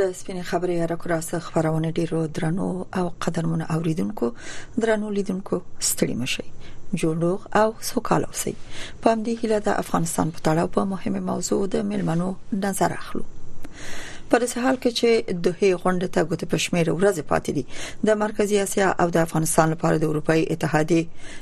د سپینې خبرې یا راکراسه خبرونه ډیرو درنو او قدرمن اوریدونکو درنو لیدونکو ستړي مشي جوړوغ او سوکال اوسئ په همدې هیله د افغانستان په تړاو په مهمه موضوع د ملمنو نظر اخلو پر اساس حال کې چې د هي غونډه ته ګوت پښمیر ورځ پاتې دي د مرکزی اسیا او د افغانستان لپاره د اروپאי اتحادیه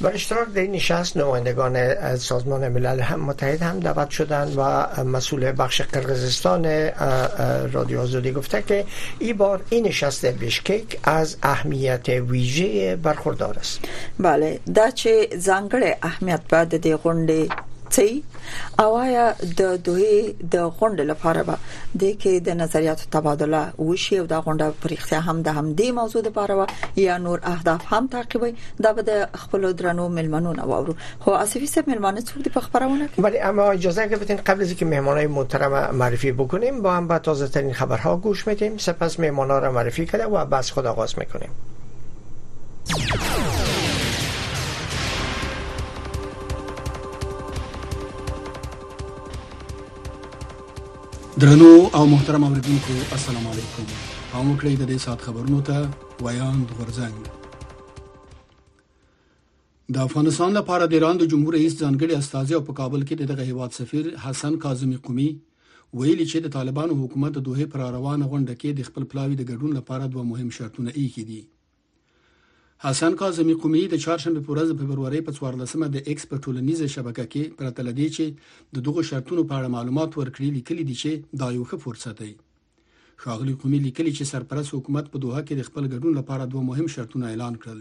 و اشتراک در این نشست نمایندگان سازمان ملل هم متحد هم دعوت شدند و مسئول بخش قرقزستان رادیو آزادی گفته که این بار این نشست بشکیک از اهمیت ویژه برخوردار است بله دا چې ځانګړی اهمیت به د دې غونډې او آیا د دوحې د غونډې لپاره به د کې د نظریاتو تبادله وشي او دا غونډه په اړتیا هم د همدې موضوع لپاره و یا نور اهداف هم تعقیبوي دا به د خپل درنو ملمنو نه وورو خو اسفي سه ملمنه څوک دی په خبرونه کې بله اما اجازه بدین قبل از اینکه مهمانای محترم معرفی بکنیم با هم به تازه ترین خبرها گوش میدیم سپس مهمانا را معرفی کرده و بس خود آغاز میکنیم درنو او محترم اوریدونکو السلام علیکم هم وکړئ د دې سات خبرونو ته ویاند غورځنګ د افغانستان لپاره د ایران د جمهور رئیس ځانګړي استازي او په کابل کې دغه هیواد سفیر حسن کاظمی قومي ویلي چې د طالبانو حکومت د دوه پر روانه غونډه کې د خپل پلاوی د ګډون لپاره دوه مهم شرطونه ایښي دي حسن کاظمي قمي د چهارشنبې په ورځ د فبرورۍ په 14 مه د ایکس په ټولنیزه شبکه کې پرته لدې چې د دغو شرطونو په اړه معلومات ورکړي لیکلي دي چې دا یو ښه فرصت دی ښاغلي قومي لیکلي چې سرپرست حکومت په دوحه کې د خپل ګډون لپاره دوه مهم شرطونه اعلان کړل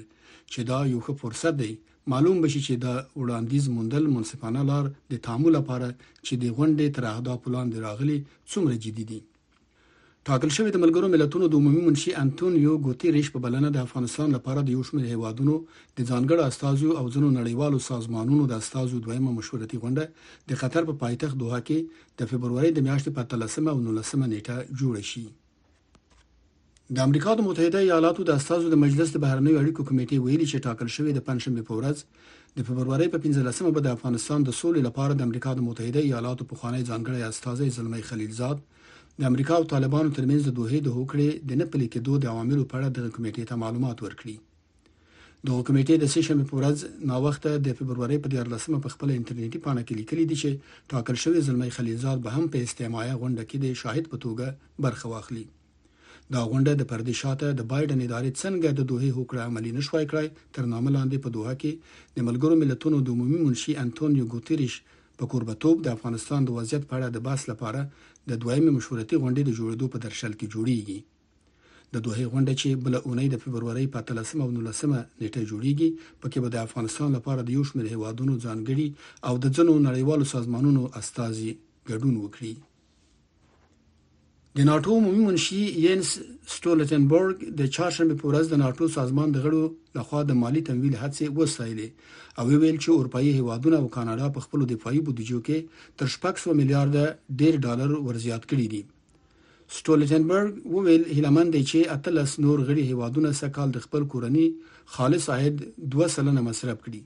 چې دا یو ښه فرصت دی معلوم بشي چې دا وړاندیز موندل منصفانه لار د تامو لپاره چې د غونډې تر اهدافو لاندې راغلي څومره جدي دي ټاکل شوې د ملګرو ملتونو د عمومي منشي انتونیو ګوتي ریش په بلنه د افغانستان لپاره د یو شمېر هیوادونو د ځانګړو استازیو او ځینو نړیوالو سازمانونو د استازو دویمه مشورتي غونډه د قطر په پایتخت دوحه کې د فبرورۍ د میاشتې په اتلسمه او نولسمه نیټه جوړه شي. د امریکا د متحده ایالاتو د استازو د مجلس د بهرنیو اړیکو کمیټې ویلي چې ټاکل شوې د پنځشنبې په ورځ د فبرورۍ په 15مه به د افغانستان د سولې لپاره د امریکا د متحده ایالاتو پخوانی ځانګړی استازی زلمی خلیلزاد د امریکا او طالبانو ترمنځ د دوحې د هوکړې د نه پلي کېدو د عواملو په اړه دغه کمېټې ته معلومات ورکړي. دغه کمېټې د سې شنبې په ورځ ناوخته د فبرورۍ په 14مه په خپل انټرنیټي پاڼه کې لیکلي دي چې ټاکل شوی زلمی خلیلزاد به هم په استعمایه غونډه کې د شاهد په توګه برخه واخلي. دا غونډه د پردې شاته د بایډن ادارې څنګه د دوحې هوکړه عملي نه شوای کړای تر نامه لاندې په دوحه کې د ملګرو ملتونو د عمومي منشي انتونیو ګوتیریش په کوربتوب د افغانستان د وضعیت په اړه د بحث لپاره د دویمې مشورتي غونډې د جوړېدو په درشل کې جوړېږي. د دوحې غونډه چې بله اونۍ د فبرورۍ په اتلسمه او نولسمه نېټه جوړېږي، پکې به د افغانستان لپاره د یو شمېر هېوادونو ځانګړي او د ځینو نړیوالو سازمانونو استازي ګډون وکړي. د ناټو عمومي منشي ینس سټولټنبرګ د چهارشنبه په ورځ د ناټو سازمان د غړو لخوا د مالی تمویل هڅې وستایلې او ویل چې اروپאי هیوادونه او کاناډا په خپل دفاعي بودجو کې تر 600 میلیارډ ډیر ډالر ورزیات کړي دي سټولټنبرګ وویل هیلمند دی چې اتلس نور غړي هیوادونه سږکال د خپل کورني خالص عاید 2 سلنه مصرف کړي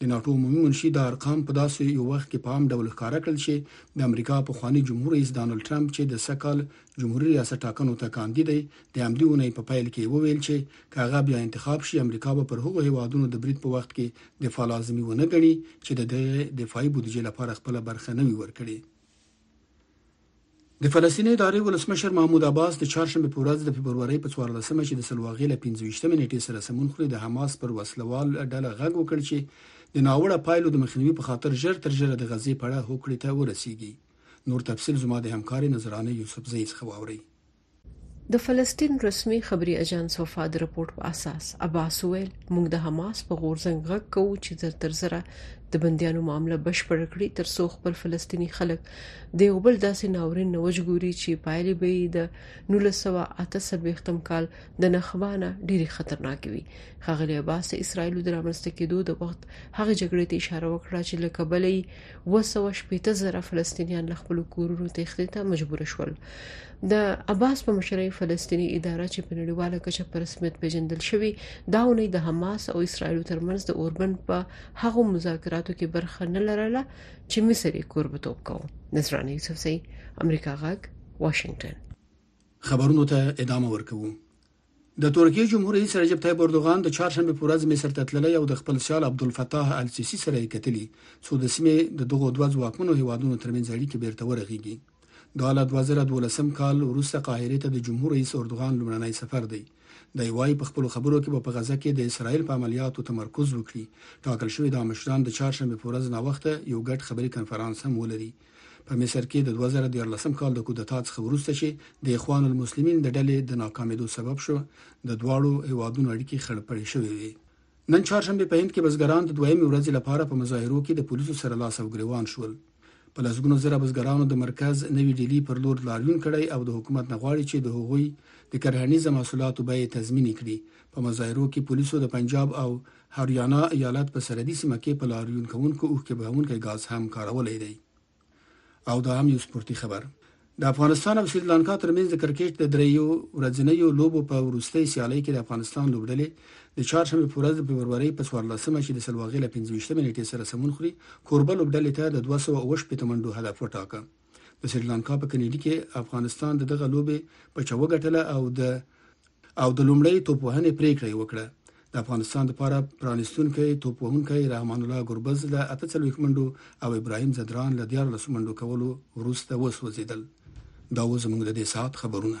د ناټو عمومي منشي دا ارقام په داسې یو وخت کې په عام ډول ښکاره کړل چې د امریکا پخواني جمهور رئیس دانلډ ټرمپ چې د سږکال جمهوري ریاست ټاکنو ته کاندي دی، د همدې اونۍ په پیل کې وویل چې که هغه بیا انتخاب شي، امریکا به پر هغو هېوادونو د برید په وخت کې دفاع لازمي ونه ګڼي چې د دغې دفاعي بودجې لپاره خپله برخه نه وي ورکړې. د فلسطیني ادارې ولسمشر محمود عباس د چهارشنبې په ورځ د فبرورۍ په څوارلسمه چې د سلواغې له پنځه ویشتمې نېټې سره سمون خوري د حماس پر وسلوال ډله غږ وکړ چې د ناوړه پایلو د مخنیوي په خاطر ژر تر ژره د غزې په اړه هوکړې ته ورسیږي نور تفصیل زما د همکارې نظرانه یوسفزۍ څخه واورئ د فلسطین رسمي خبري اژانس وفا د رپورټ په اساس عباس وویل موږ د حماس په غورځنګ غږ کوو چې زر تر زره د بندیانو معامله بشپړه کړي تر څو خپل فلسطیني خلک د یو بل داسې ناورین نه وژغوري چې پایلې به یې د 1948 کال د نخبه نه ډېری خطرناکې وي ښاغلی عباس د اسرایل د رامنځته کېدو د وخت هغه جګړې ته اشاره وکړه چې له کبله یې دوه سوه شپېته زره فلسطینیان له خپلو کورونو تېښتې ته مجبور شول. د عباس په مشرۍ فلسطیني اداره چې په نړیواله کچه په رسمیت پیژندل شوې، دا اونۍ د حماس او اسراییلو ترمنځ د اوربند په هغو مذاکراتو کې برخه نه لرله چې مصر یې کوربتوب کاوه. نذرانه یوسفزۍ، امریکا غږ، واشنګټن. خبرونو ته ادامه ورکوو. د ترکیې جمهور رئیس رجب طیب اردوغان د چهارشنبې په ورځ مصر ته تللی او د خپل سیال عبدالفتاح السیسي سره یې کتلي څو د سیمې د دغو دوه ځواکمنو هیوادونو ترمنځ اړیکې بیرته ورغېږي دا له 2012 کال وروسته قاهرې ته د جمهور رئیس اردوغان لومړنی سفر دی دی وایي په خپلو خبرو کې به په غزه کې د اسرایل په عملیاتو تمرکز وکړي ټاکل شوې دا مشران د چهارشنبې په ورځ ناوخته یو ګډ خبري کنفرانس هم ولري په مصر کې د 2014 کال د کودتا څخه وروسته چې د اخوان المسلمین د ډلې د ناکامېدو سبب شو د دواړو هیوادونو اړیکې خړپړې شوې وي نن چهارشنبه په هند کې بزګران د دویمې ورځې لپاره په مظاهرو کې د پولیسو سره لاس او ګریوان شول په لسګونو زره بزګرانو د مرکز نوي ډیلی پر لور لاریون کړی او د حکومت نه غواړي چې د هغوی د کرهنیزه محصولاتو بیې تضمین کړي په مظاهرو کې پولیسو د پنجاب او هریانا ایالت په سرحدي سیمه کې په لاریون کوونکو اوښکې بهونکی ګاز هم کارولی دی او دا هم یو سپورتي خبر د افغانستان او سریلانکا ترمنځ د کرکټ د دریو ورځنیو لوبو په وروستۍ سیالۍ کې د افغانستان لوبډلې د چهارشنبې په ورځ د فبرورۍ په 14مه چې د سلواغې له 15مې نیټې سره سمون خوري کوربه لوبډلې ته د 218 منډو هدف وټاکه د سریلانکا په کنيډي کې افغانستان دغه لوبي په چوغه ګټله او د او د لومړی توپ وهنې پریکړه وکړه د افغانستان لپاره پرانیستونکي توپ وهونکي رحمان الله ګربز له 48 منډو او ابراهيم زدران له 14 منډو کولو وروسته وسوځیدل دا و زموږ د دې ساعت خبرونه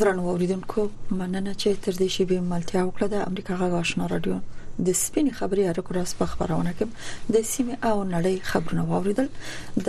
درنو اوریدونکو مننه چې تر دې شی به ملتیا وکړه د امریکا غږ آشنا رادیو د سپینې خبرې ارکو راس په خبرونه کې د سیمه او نړۍ خبرونه واوریدل د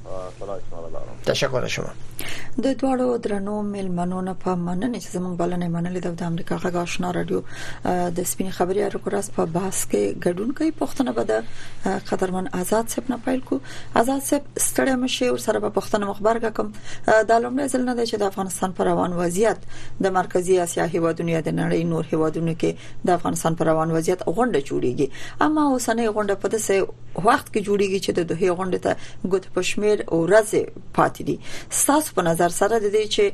سلام شما را لارم تشکر از شما د دواړو درنو ملمنو نه په مننه چې زموږ بلنه منلې ده د امریکا غږ آشنا رادیو د سپین خبري اړو کراس په بحث کې ګډون کوي پښتنه به د قدرمن آزاد صاحب نه پیل کو آزاد صاحب ستړی مشه او سره په پښتنه مخبرګه کوم د لومړی ځل نه دی چې د افغانستان پر روان وضعیت د مرکزی اسیا هیوادونو د نړۍ نور هیوادونو کې د افغانستان پر روان وضعیت غونډه جوړیږي اما اوسنۍ غونډه په دسه وخت کې جوړیږي چې د دوه غونډې ته ګوت پښمیر ورځې پاتې دي ستاسو په نظر سره د دې چې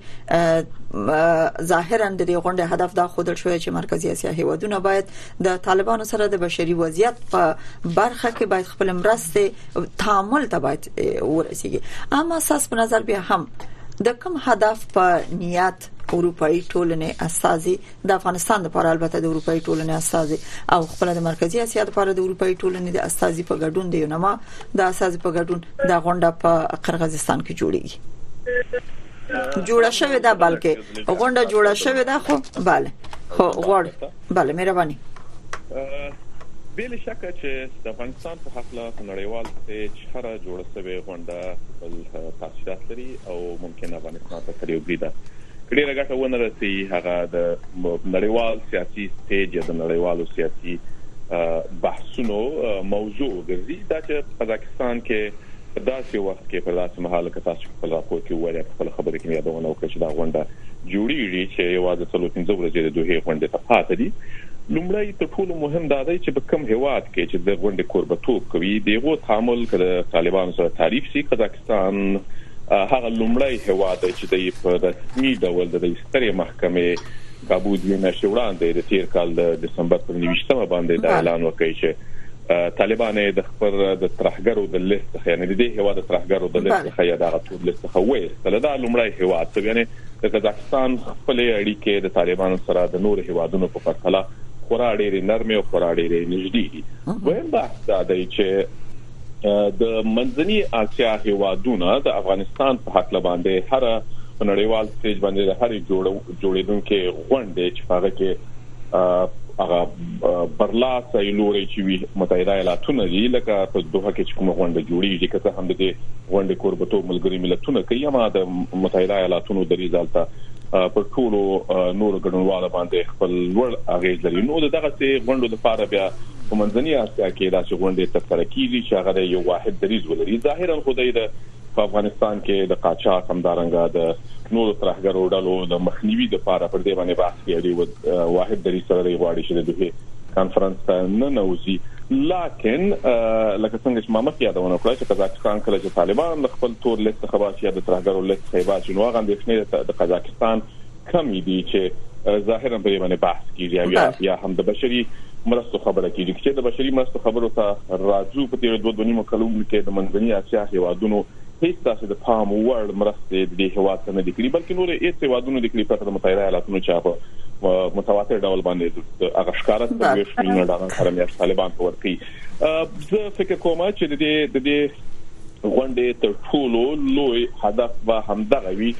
ظاهرا د دې غونډې هدف دا خودل شوی چې مرکزی اسیا هیوادونه باید د طالبانو سره د بشري وضعیت په برخه کې باید خپل مرسته تعامل ته باید ورسیږي اما ساس په نظر بیا هم د کوم هدف په نیت اروپايي ټولنې استازي د افغانستان لپاره البته د اروپايي ټولنې استازي او خپل د مرکزی اسیا لپاره د اروپايي ټولنې د استازي په ګډون د یونما د استازي په ګډون د غونډه په قرغزستان کې جوړیږي جوړه شوې ده بلکې غونډه جوړه شوې ده خو bale خو غوړ بله مهرباني. بې له شکه چې د افغانستان په هکله په نړیوال سټیج هره جوړه شوې غونډه خپل تاثیرات لري او ممکن افغانستان ته تر یو بریده که ډیره ګټه ونه رسي هغه د نړیوال سیاسي سټیج یا د نړیوالو سیاسي بحثونو موضوع وګرځي دا چې په قزاقستان کې په داسې وخت کې په داسې مهال کې تاسو خپل راپور کې وایي خپل خبرې کې یادونه وکړه چې دا غونډه جوړیږي چې یوازې څلور پنځه ورځې د دوحې غونډې ته پاتې دي. لومړی تر ټولو مهم دا دی چې په کوم هیواد کې چې د غونډې کوربه توب کوي د هغو تعامل که د طالبانو سره تعریف شي قزاقستان هغه لومړی هیواد دی چې دی په رسمي ډول د دی سترې محکمې کابو دوې میاشتې وړاندې د تیر کال د دسمبر پر نویشتمه باندې دا اعلان وکړي چې طالبان د خبر د ترهګرو د لیست څخه یعنی د دې هوا د ترهګرو د لیست څخه یاد پاسپورت لیست څخه وایستله دا لومړی هیواد شو یعنی د قزاقستان خپلې اړیکې د طالبانو سره د نور هیوادونو په پرتله خورا ډېرې نرمې او خورا ډېرې نږدې دي دویم بحث دا دی چې د منځنی اسیا هیوادونه د افغانستان په حق لباندې هر په نړیوال سټیج باندې د هرې جوړیدونکو غونډې چې هغه کې هغه برلاس ایلوري چې وی متحده ایالاتونه دي لکه په دوه کې چې کومه غونډه جوړیږي که څه هم د دې غونډې کوربتوب ملګری ملتونه کوي اما د متحده ایالاتونو د ریزالته پر ټولو نور ګډونوالو باندې خپل لوړ اغیز لري نو دغه سي غونډو لپاره بیا په منځنۍ اسیا کې داسې غونډې تر سره کیږي چې هغه یو واحد دریز ولري ظاهرا خدای د په افغانستان کې د قاچاق همدارنګه د نورو ترهګرو ډلو د مخنیوي لپاره پر دې باندې بحث کوي واحد دري سره دی غواړي چې د دوه کانفرنس ته نه نوځي لکن لکه څنګه چې ما مخکې یادونه کړې چې قزاقستان کله چې طالبان خپل تور لیست خبر چې د ترهګرو لیست خبر چې نو غندې شنه د قزاقستان کمی دي چې ظاهرا په یوه باندې بحث کیږي او یا یا هم د بشري مرستو خبره کیږي چې د بشري مرستو خبرو ته راځو په تیر دوه دنیمو کلونو کې د منځنۍ اسیا هیوادونو هیڅ داسې د پام وړ مرستې د دې هیواد ته نه دي کړې بلکې نور هیڅ هیوادونو د کړې پرته د متحده ایالاتونو چا په متواتر ډول باندې هغه ښکارا څلويش میلیونه ډالر هر میاشت طالبان ته ورکړي زه فکر کوم چې د دې د دې غونډې تر ټولو لوی هدف به همدغه وي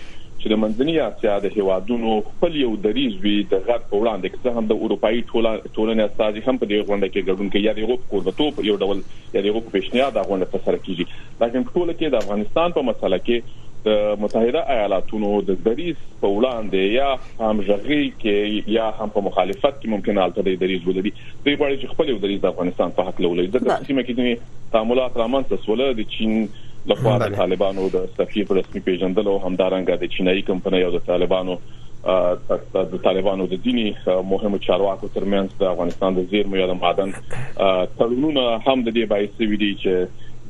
چې د منځنۍ اسیا د هیوادونو خپل یو دریز وي د غرب په وړاندې که څه هم د اروپאי ټولنې استازي هم په دې غونډه کې ګډون کوي یا د غوپ کوربتوب یو ډول یا د غوپ پیشنهاد د غونډه تر سره کیږي لکه په ټوله کې د افغانستان په مسله کې د متحده ایالاتونو د دریز په وړاندې یا هم ژغي کې یا هم په مخالفت کې ممکن حالت د دریز ولري دوی غواړي چې خپل یو دریځ د افغانستان په حق له ولري ځکه په سیمه کې ځینې تعاملات رامنځته شول د چین لخوا د طالبانو د سفیر په رسمي پیژندل او همدارنګه د چینایي کمپنۍ او د طالبانو د طالبانو د دیني مهمو چارواکو ترمنځ د افغانستان د زیرمو یا د معدن تړونونه هم د دې باعث وي دي چې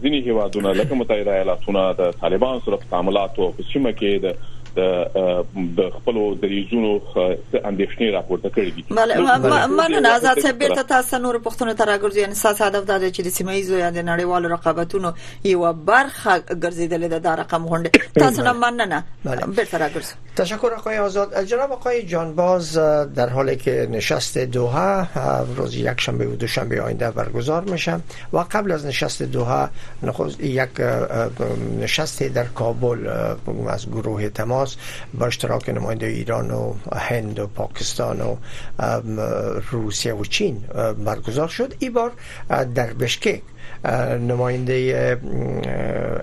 ځینې هیوادونه لکه متحده ایالاتونه د طالبان سره په تعاملاتو او په سیمه کې د د خپل دریزونو څه اندېښنې راپورته کړې دي بله مننه آزاد صاحب بیرته تاسو نور پښتنو ته راګرځو یعنی تاسو هدف دا دی چې د سیمه ایزو یا د نړیوالو رقابتونو یو برخه ګرځیدل د دا رقم غونډه تاسو نه مننه بیرته راګرځو تشکر آقای آزاد جناب آقای جانباز در حالی که نشست دوحه روز یک شنبه و دوشنبه آینده برگزار میشه و قبل از نشست دوحه نخست یک نشست در کابل از گروه تماس با اشتراک نماینده ایران و هند و پاکستان و روسیه و چین برگزار شد ای بار در بشکک نماینده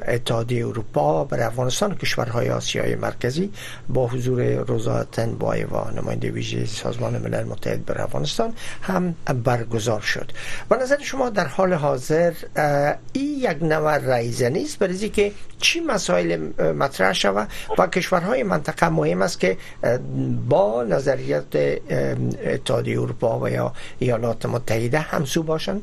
اتحادیه اروپا برای افغانستان و کشورهای آسیای مرکزی با حضور روزا تنبایوا نماینده ویژه سازمان ملل متحد بر افغانستان هم برگزار شد به نظر شما در حال حاضر این یک نوع رئیزه نیست برای که چی مسائل مطرح شود و کشورهای منطقه مهم است که با نظریت اتحادیه اروپا و یا ایالات متحده همسو باشند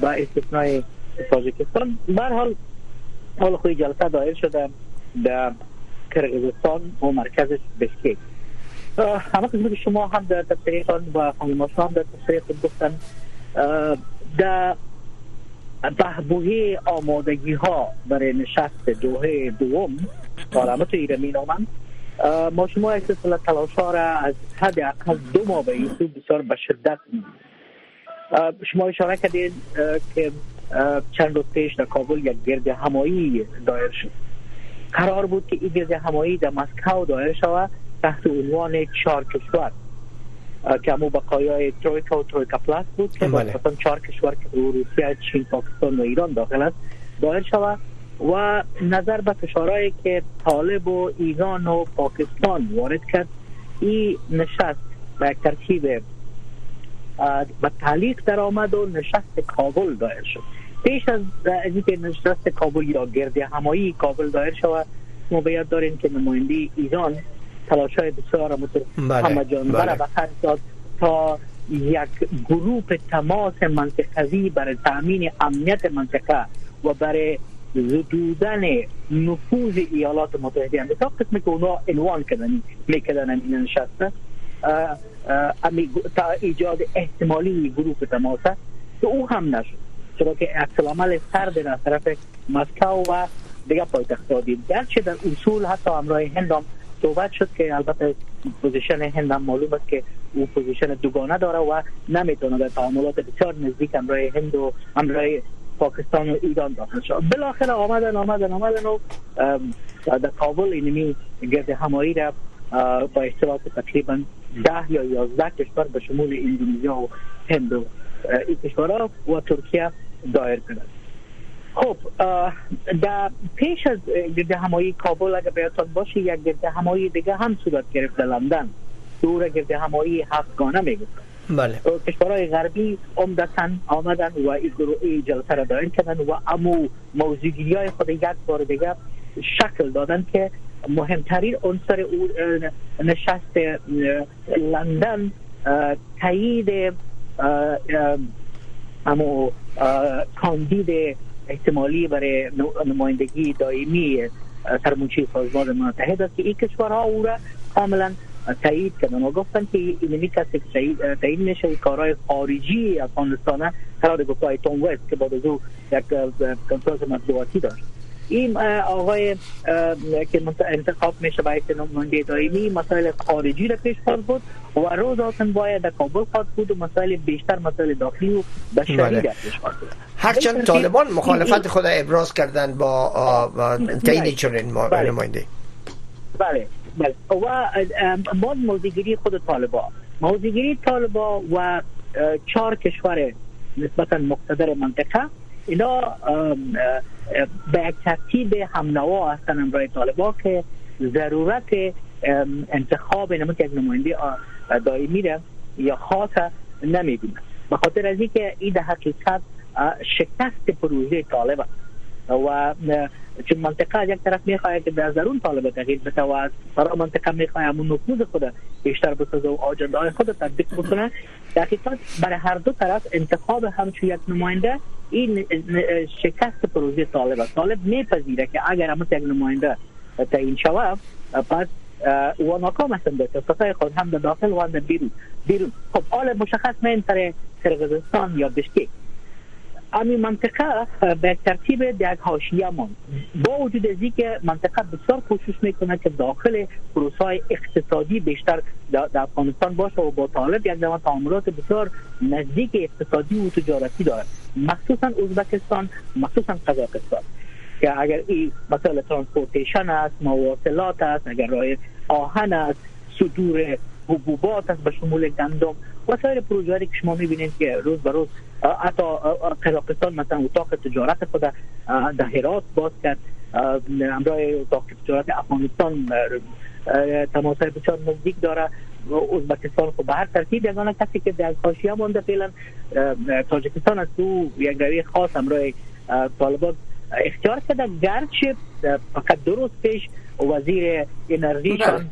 با استثناء تاجکستان به هر حال حال خوی جلسه دایر شده در کرغزستان و مرکزش بشکیک همه قسم که شما هم در تفسیر خان و خانم ماشان در تفسیر خود گفتن در بهبوهی آمادگی ها برای نشست دوه دوم پارلمان ایره می نامند ما شما یک سلسله تلاش ها را از حد اقل دو ماه به این بسیار به شدت شما اشاره کردید که چند روز پیش در کابل یک گرد همایی دایر شد قرار بود که این گرد همایی در مسکو دایر شود تحت عنوان چهار کشور که همو بقایای ترویکا و ترویکا پلاس بود که بله. مثلا چهار کشور که روسیه چین پاکستان و ایران داخل است دایر شود و نظر به فشارهایی که طالب و ایران و پاکستان وارد کرد این نشست به ترتیب به تعلیق در آمد و نشست کابل دایر شد پیش از اینکه نشست کابل یا گرد همایی کابل دایر شود ما باید داریم که نماینده ایران تلاش های بسیار مثل بله، همه جان بله. به خرج داد تا یک گروپ تماس منطقوی برای تامین امنیت منطقه و برای زدودن نفوذ ایالات متحده امریکا قسمی که اونا عنوان کردنی میکردن این نشسته تا ایجاد احتمالی گروپ تماسه که او هم نشد چرا که عکس العمل سرد از طرف مسکو و دیگه پایتخت ها دید گرچه در اصول حتی همراه هند هم صحبت شد که البته پوزیشن هند هم معلوم است که او پوزیشن دوگانه داره و نمیتونه در تعاملات بسیار نزدیک همراه هند و همراه پاکستان و ایران داخل شد بالاخره آمدن آمدن آمدن و در کابل اینمی گرد همایی را با اشتراک تقریبا ده یا یازده کشور به شمول اندونزیا و هند و این کشورها و ترکیه دایر کرد خب در پیش از گرد همایی کابل اگر بیاتان باشه یک گرد همایی دیگه هم صورت گرفت در لندن دور گرد همایی هفتگانه میگفتن بله. کشورهای غربی عمدتا آمدند و ای گروه ای جلسه را دایر کردند و امو موضوعگیریهای خود یک بار دیگر شکل دادند که مهمترین عنصر او نشست لندن تایید امو کاندید احتمالی برای نمایندگی دایمی سرمنشی سازمان متحد است که ای کشورها او را کاملا تایید کردن و گفتن که ایمنی کسی تایید میشه و کارهای خارجی افغانستان قرار گفتای تون وست که با دو یک کنفرانس مطبوعاتی داشت این آقای که انتخاب میشه باید که نمونده دائمی مسائل خارجی را پیش خواهد بود و روز آتن باید در کابل خواهد بود و مسائل بیشتر مسائل داخلی و بشری بله. را پیش خواهد بود هرچند طالبان مخالفت خود ابراز کردن با تعیین چنین بله. نماینده بله بله و باز موزیگیری خود طالبان موزیگیری طالبان و چهار کشور نسبتا مقتدر منطقه اینا به یک ترتیب هم نوا هستن امرای طالبان که ضرورت انتخاب نمک یک نماینده دائمی را یا خاص نمیدونه به خاطر از این که این در حقیقت شکست پروژه طالب و چون منطقه از یک طرف میخواهد که از درون طالب تغییر بده و از برای منطقه میخواهد همون نفوذ خود بیشتر بسازه و آجنده های خود تطبیق بکنه در حقیقت برای هر دو طرف انتخاب همچو یک نماینده این شکست پروژه طالب است طالب میپذیره که اگر همون یک نماینده تعیین شود پس و ناکام هستند در تختای خود هم در داخل و هم در بیرون بیرون خب حال مشخص نه این سر قرغزستان یا بشکیک امی منطقه به ترتیب در حاشیه ماند با وجود از که منطقه بسیار کوشش میکنه که داخل پروسای اقتصادی بیشتر در افغانستان باشه و با طالب یک زمان تعاملات بسیار نزدیک اقتصادی و تجارتی دارد مخصوصا ازبکستان مخصوصا قزاقستان که اگر ای مسئله ترانسپورتیشن است مواصلات است اگر راه آهن است صدور حبوبات است به شمول گندم و سایر پروژه که شما میبینید که روز به روز حتی قزاقستان مثلا اتاق تجارت خود در هرات باز کرد همراه اتاق تجارت افغانستان تماس های بسیار نزدیک داره ازبکستان خب به هر ترتیب یگانه کسی که در کاشیه مانده فعلا تاجکستان است او یک روی خاص همراه طالبان اختیار کرده گرچه فقط دو روز پیش وزیر انرژی شان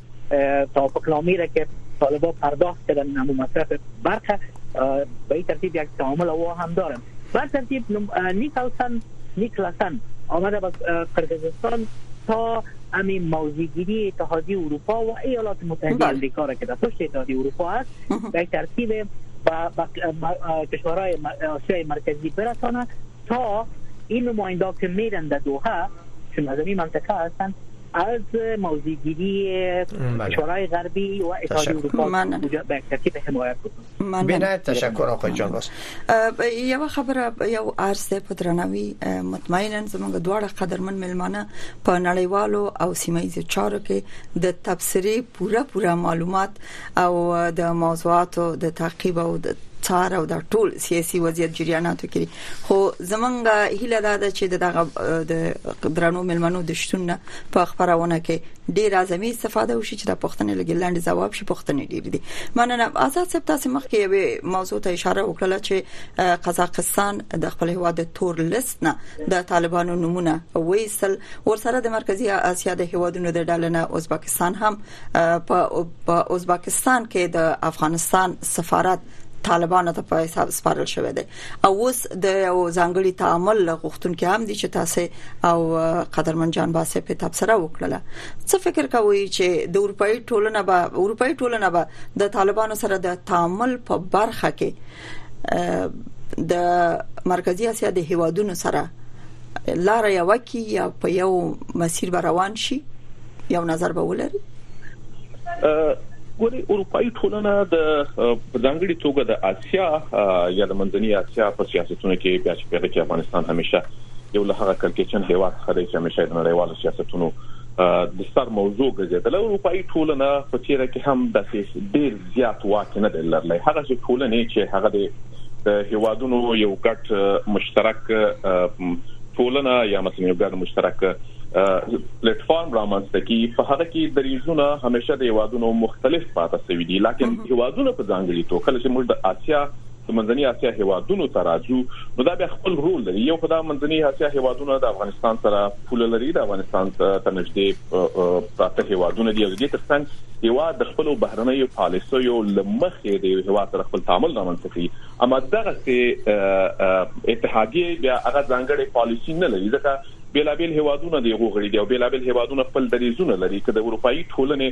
توافق نامی را که طالبان پرداخت کردن نمو مصرف برق به این ترتیب یک تعامل او هم دارن بر ترتیب نیکلسن نیکلسن آمده به قرقیزستان تا امی موزیگیری اتحادی اروپا و ایالات متحده بله. امریکا را که در پشت اتحادی اروپا است به ترتیب با, با کشورهای آسیای مرکزی برسانه تا این نماینده که میرن در دوحه که مذهبی منطقه هستند از موزیگیری بله. کشورهای غربی و اتحادی اروپا به ترتیب حمایت بکنند بنا تشکر اخو جان بس یو خبره یو عرض ده په درنوي مطمئنا زموږ دواړه قدرمن ملمانه په نړیوالو او سیمایي چارو کې د تبصری پوره پوره معلومات او د موضوعاتو د تعقیب او د څار او د ټول سیاسي وضعیت جریاناتو کې خو زمونږ هیله دا ده چې دغه د درنو ملمنو د شتون نه په خبرونه کې ډیر اعظمي استفاده وشي چې د پښتنې لګي لاندې ځواب شي پښتنې ډیر دي مننه آزاد صاحب تاسو مخکې یوې موضوع ته اشاره وکړه چې قزاقستان د خپل هوا د تور لیست نه د طالبانو نمونه وېستل ورسره د مرکزی اسیا د هوادونو د ډلنه ازبکستان هم په ازبکستان کې د افغانستان سفارت طالبانو ته په حساب سپارل شوې ده او اوس د یو ځانګړي تعامل غوښتونکي هم دي چې تاسو او قدرمن جان باسه په تبصره وکړه څه فکر کوئ چې د اروپאי ټولنه به اروپאי ټولنه به د طالبانو سره د تعامل په برخه کې د مرکزی اسیا د هیوادونو سره لار یو کی یا په یو مسیر روان شي یو نظر به ولري ګوري اروپאי ټولنه د ځانګړي توګه د اسیا یا د منځنۍ اسیا په سیاستونو کې بیا چې پیدا کې افغانستان همیشه یو له هغه کلکېچن هیواد څخه دی چې همیشه د نړیوالو سیاستونو د سر موضوع ګرځیدل او اروپאי ټولنه په تیر کې هم د ډیر زیات واک نه دی لرلی هغه چې ټولنه چې هغه د هیوادونو یو ګټ مشترک ټولنه یا مثلا یو ګډ مشترک پلیټفارم رامنځته کی په هغه کې دریزونه همیشه د هوادونو مختلف پاتې شوی دي لکه هوادونه په ځانګړي توګه کله چې موږ د آسیا د منځنۍ اسیا هیوادونو ته راځو نو دا بیا خپل رول لري یو خدای منځنۍ اسیا هیوادونه د افغانستان سره پوله لري د افغانستان ته نږدې پراته هیوادونه دي او د دې ترڅنګ هیواد د خپل بهرنیو پالیسیو لمخې د هیواد سره خپل تعامل رامنځته کوي اما دغه سي اتحادیه بیا هغه ځانګړې پالیسی نه لري ځکه بېلابېل هېوادونه دې غوغړي دي او بېلابېل هېوادونه خپل درېځونه لري، که د اروپايي ټولنې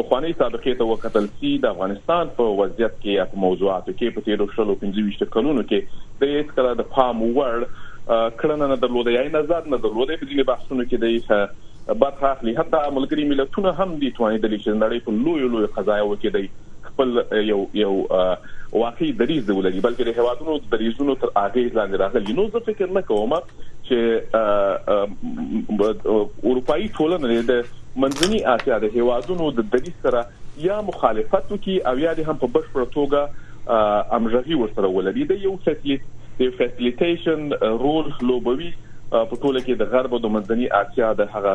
پخوانۍ سابقې ته وکتل شي، د افغانستان په وضعیت کې یا په موضوعاتو کې په تېرو شلو پنځه ویشت کلونو کې دی هېڅکله د پام وړ کړنه نه درلوده یا یې نظر نه درلود، په ځینې بحثونو کې دی برخه اخلي، حتی ملګري ملتونه هم دي توانېدلي چې د نړۍ په لویو لویو قضایاوو کې دی خپل یو یو واقعي درېځ دی ولري، بلکې د هېوادونو د درېځونو تر اغېز لاندې راغلي، نو زه فکر نه کوم چې اروپאי ټولنه د منځني اسیا د هیوادونو د دریځ سره یا مخالفت وکي او یا هم په بشپړ توګه امژغي ورسره ولري د یو فیسلیټ د فیسلیټیشن رول لوبوي په ټوله کې د غرب او د منځني اسیا د هغه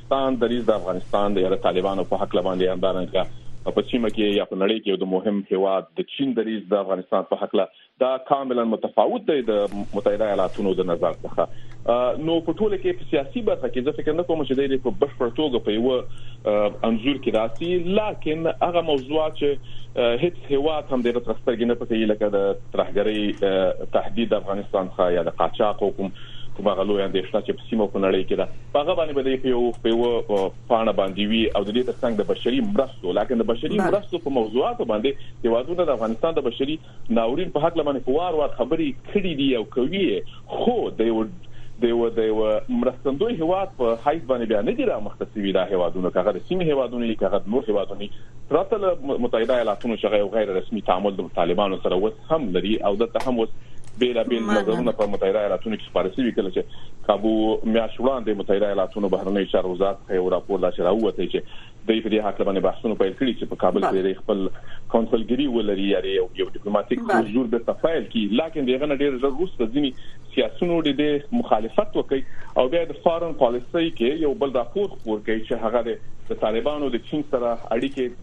پاکستان دریځ د افغانستان د یاد طالبانو په حق لباندې همدارنګه په سیمه کې یا په نړۍ کې د مهم هیواد د چین دریځ د افغانستان په حق لا دا کاملا متفاوت دی د متحده ایالاتونو د نظر څخه نو په ټوله کې په سیاسي برخه کې زه فکر نه کوم چې د په بشپړ توګه په یو انزور کې راسي لکن هغه موضوعات چې هیڅ هیواد هم دغه ترستګي نه پکې لکه د ترهګرۍ تهدید افغانستان ښا یا د قاچاق حکومت کومه غلوې اندېښنه چې سیمه په نړۍ کې ده په هغه باندې به په یو په یو پاڼه باندې وي او د دې ترڅنګ د بشري مرستو لکه د بشري مرستو په موضوعاتو باندې هیوادونه د افغانستان د بشري ناورین په حق لمنې په وار وار خبري کړي دي او کوي خو د یو د یو د یو مرستندوی هواد په حیث باندې بیا نه دی را مخته سوي دا هوادونه کغه د سیمه هوادونه یې کغه نور هوادونه پرته له متحده ایالاتونو څخه یو غیر رسمي تعامل د طالبانو سره وس هم لري او دلته هم اوس بیلا بیل نظرونه په متحده ایالاتونو کې خبرې شوې کله چې کابو میاش وړاندې متحده ایالاتونو بهرنی چارو وزارت ته یو راپور داسې راووتی چې د دې حق لبنې بحثونه پیل کړي چې په کابل کې د خپل کونسلګری ولري یا یو ډیپلوماټیک حضور به تفایل کی لکه دغه نه ډیر ضروري ځینی سیاسيونو د مخالفت وکړي او بیا د فارن پالیسي کې یو بل راپور خور کوي چې هغه د طالبانو د چین سره اړیکې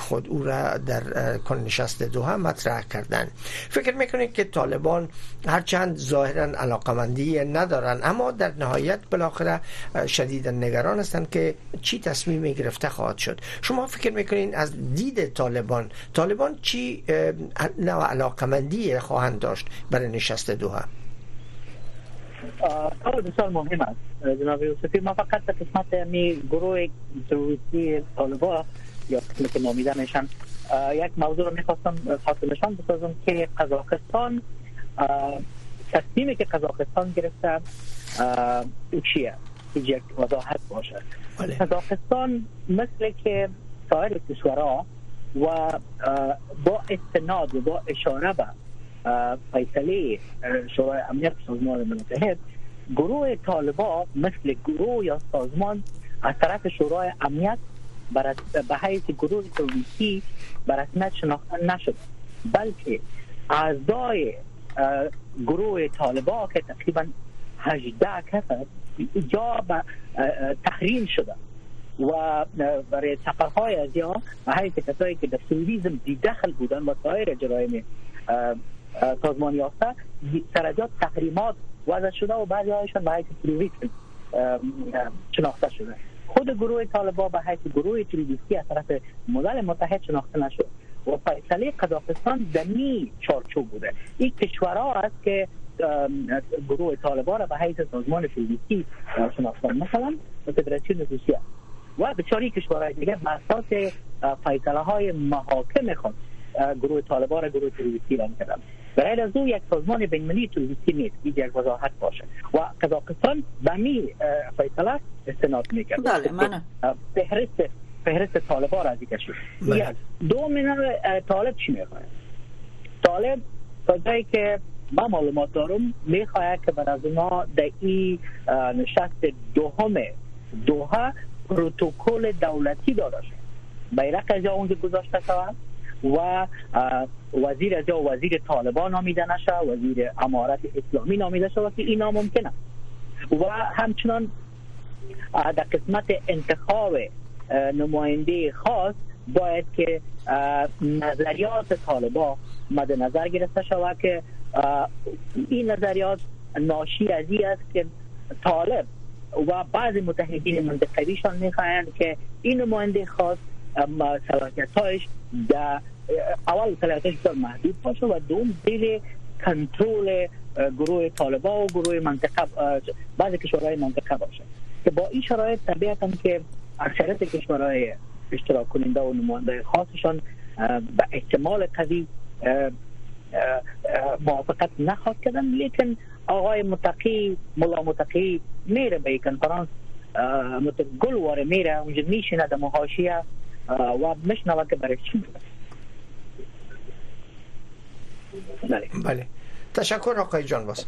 خود او را در کنشست دوها مطرح کردن فکر میکنید که طالبان هرچند ظاهرا علاقمندی ندارن اما در نهایت بالاخره شدید نگران هستند که چی تصمیم گرفته خواهد شد شما فکر میکنین از دید طالبان طالبان چی نوع علاقمندی خواهند داشت برای نشست دوها کله د سر مهمه جناب یوسفی ما فقط به قسمت می گروه سرویسی طالبا یا قسمت که نامیده میشن یک موضوع رو میخواستم خاطر نشان بسازم که قزاقستان تصمیمی که قزاقستان گرفته او چیه یک وضاحت باشه بله. قزاقستان مثل که سایر کشورها و با استناد و با اشاره به فیصله شورای امنیت سازمان متحد گروه طالبا مثل گروه یا سازمان از طرف شورای امنیت به حیث گروه تروریستی به رسمیت شناخته نشد بلکه اعضای گروه طالبا که تقریبا 18 کس است جا به تحریم شده و برای تقاهای از یا هایی که کسایی که در توریزم بیدخل بودن و سایر جرایم سازمان یافته سرجات تحریمات وضع شده و بعضی هایشان به حیث تروریسم شناخته شده خود گروه طالبا به حیث گروه تروریستی از طرف ملل متحد شناخته نشد و فیصله قزاقستان در این چارچوب بوده این کشورها است که گروه طالبان را به حیث سازمان فیزیکی شناختن مثلا فدراسیون روسیه و بسیاری کشورهای دیگه به اساس فیصله های محاکم خود گروه طالبان را گروه تروریستی اعلام کردن برای لزو یک سازمان بینملی توریستی نیست این یک وضاحت باشه و قزاقستان به می فیصله استناد میکرد بله من فهرست فهرست طالبا را ذکر شد بله. دو من طالب چی میخواد طالب تا جایی که ما معلومات دارم میخواد که بر از ما در این نشست دوم دوحه پروتوکول دولتی داده شود بیرق از جا اونجا گذاشته شود و وزیر از جا وزیر طالبان نامیده نشه وزیر امارت اسلامی نامیده شود که اینا ممکنه و همچنان در قسمت انتخاب نماینده خاص باید که نظریات طالبا مد نظر گرفته شود که این نظریات ناشی از است که طالب و بعضی متحدین منطقویشان میخواهند که این نماینده خاص صلاحیتایش در اول صلاحیتش بسیار محدود باشه و دوم زیر کنترل گروه طالبا و گروه منطقه بعضی کشورهای منطقه باشه که با این شرایط طبیعتا که اکثریت کشورهای اشتراک کننده و نماینده خاصشان به احتمال قوی موافقت نخواهد کردن لیکن آقای متقی، ملا متقی، میره به کنفرانس متر گل واره میره اونجا میشینه در محاشیه و مشنوه که برای چی بله بله تشکر آقای جان باز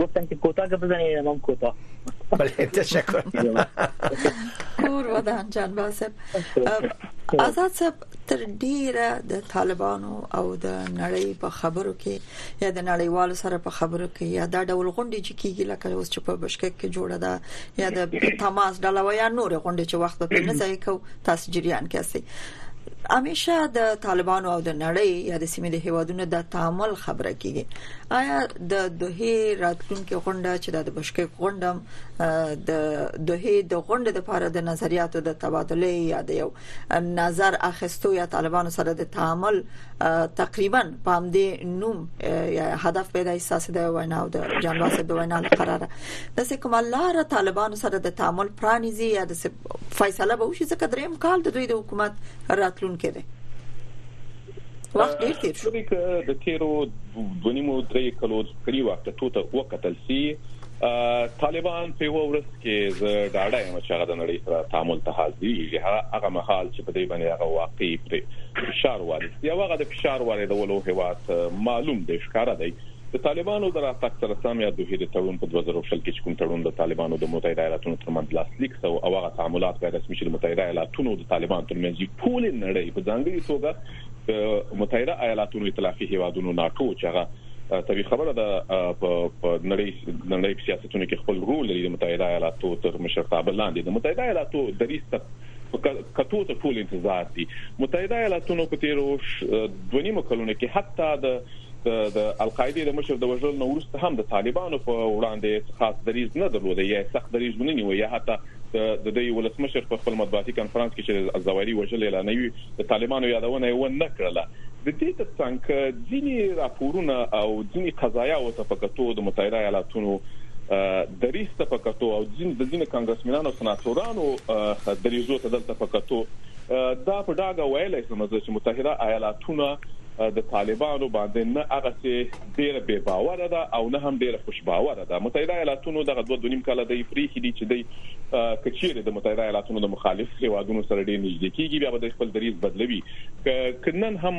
گفتن که کوتاه بزنید امام کوتاه بله تشکر کور ودان جان باسب آزاد صاحب تر ډیره د طالبانو او د نړۍ په خبرو کې یا د نړیوالو سره په خبرو کې یا دا ډول غونډې چې کیږي لکه اوس چې په بشکک کې جوړه ده یا د تماس ډله و یا نور غونډې چې وخت په نه ځای کو تاسو جریان کې استي همیشه د طالبانو او د نړۍ یا د سیمې د هیوادونو د تعامل خبره کیږي آیا د دوه راتلونکو غونډه چې د بشکک غونډم د دوه د غونډې لپاره د نظریاتو د تبادله یا د یو نظر اخستو یا طالبانو سره د تعامل تقریبا په همدې نوم هدف پیدا احساس دی وینا او د جنواس د وینا قراره د سې کومه لار طالبانو سره د تعامل پرانیزي یا د فیصله به وشي ځکه دریم کال د دوی د حکومت راتلون کړي وخت ډیر تیر شو که د تیرو دونیمو درې کلو کړي وخت ته وکتل سي طالبان په یو ورځ کې ز ډاډه یم چې هغه د نړۍ سره تعامل ته حاضرېږي هغه مهال چې په دې باندې هغه واقعي پر فشار وارد دی هغه د فشار واردولو هواد معلوم دی ښکاره دی د طالبانو د راتګ سره سم یا دوحې د تړون په دوه زره شل کې چې کوم تړون د طالبانو د متحده ایالاتونو ترمنځ لاسلیک سو او هغه تعاملات غیر رسمي چې د متحده ایالاتونو د طالبانو ترمنځ دي ټولې نړۍ په ځانګړي توګه د متحده ایالاتونو ائتلافي هیوادونو ناټو چې هغه طبي خبره ده په نړۍ نړۍ سیاستونو کې خپل رول لري د متحده ایالاتو تر مشرتابه لاندې د متحده ایالاتو دریس ته په کتو ته ټول انتظار دي متحده ایالاتونو په تیرو دوه نیمو کلونو کې حتی د د القاعده د مشر د وژل نو ورسته هم د طالبانو په وړاندې خاص دریز نه درلود یا سخت دریز ونه نیو یا حتی د د ولسمشر په خپل مطبوعاتي کانفرنس کې چې زوایری وژل اعلانوي د طالبانو یادونه یې و نه کړله د دې تر څنګ ځینې راپورونه او ځینې قضایاو ته په کتو د متحده ایالاتونو دریځ ته په کتو او ځینې د ځینې کانګرسمنانو او سناتورانو دریځو ته دلته په کتو دا په ډاګه ویلای شم چې متحده ایالاتونه د طالبانو باندې نه هغه سي ډیره بې باور ده او نه هم ډیره خوش باور ده متحده ایالاتونو دغه دوه دنیم کاله د افریقي دي چې د کچیر د متحده ایالاتونو د مخالف هیوادونو سره ډیر نږدې کیږي بیا به د خپل دریز بدلوي که نن هم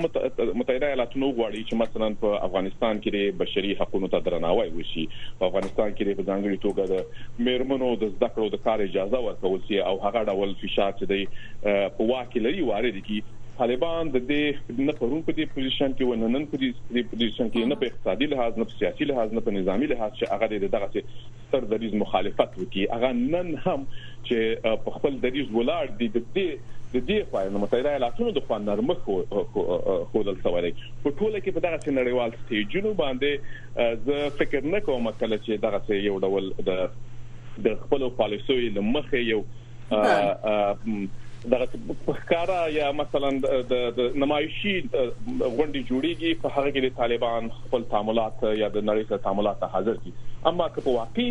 متحده ایالاتونه غواړي چې مثلا په افغانستان کې د بشري حقوقو ته درناوی وشي په افغانستان کې په ځانګړي توګه د میرمنو د زده کړو د کار اجازه ورکول شي او هغه ډول فشار چې دی په واکه لري وارد کی طالبان د دې نه پرون په دې پوزیشن کې ونه نن په دې پوزیشن کې نه په اقتصادي لحاظ نه په سیاسي لحاظ نه په نظامی لحاظ چې هغه دغه ستر دریز مخالفت وکړي هغه نن هم چې په خپل دریز ولاړ دي د دې د دې خو د متحده ایالاتونو د خوا نرمښت خودل شوی دی په ټوله کې په دغه نړیوال سټیجونو باندې زه فکر نه کوم کله چې دغه یو ډول د د خپل پالیسیو لمخې یو دغه پخکارا یا مثلا د نمایشي غونډې جوړیږي په هغه کې د طالبان خپل تعاملات یا د نړۍ سره تعاملات حاضر دي اما که په واقعي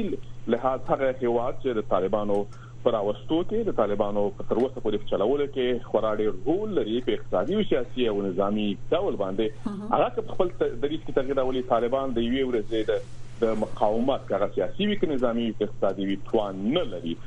لحاظ هغه هیواد چې د طالبانو پر اوستو کې د طالبانو په تر اوسه پورې چلولو کې خورا ډېر رول لري په اقتصادي او سیاسي او نظامی ډول باندې هغه خپل دریځ کې تغیر راولي طالبان د یوې ورځې د د مقاومت کغه سیاسي وي که نظامی وي اقتصادي وي توان نه لري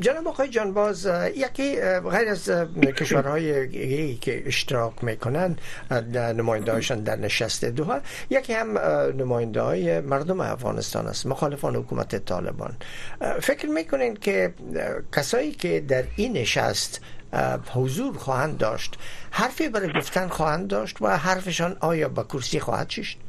جناب آقای جانباز یکی غیر از کشورهای که اشتراک میکنن در نماینده در نشست دوها یکی هم نماینده های مردم افغانستان است مخالفان حکومت طالبان فکر میکنین که کسایی که در این نشست حضور خواهند داشت حرفی برای گفتن خواهند داشت و حرفشان آیا با کرسی خواهد چشید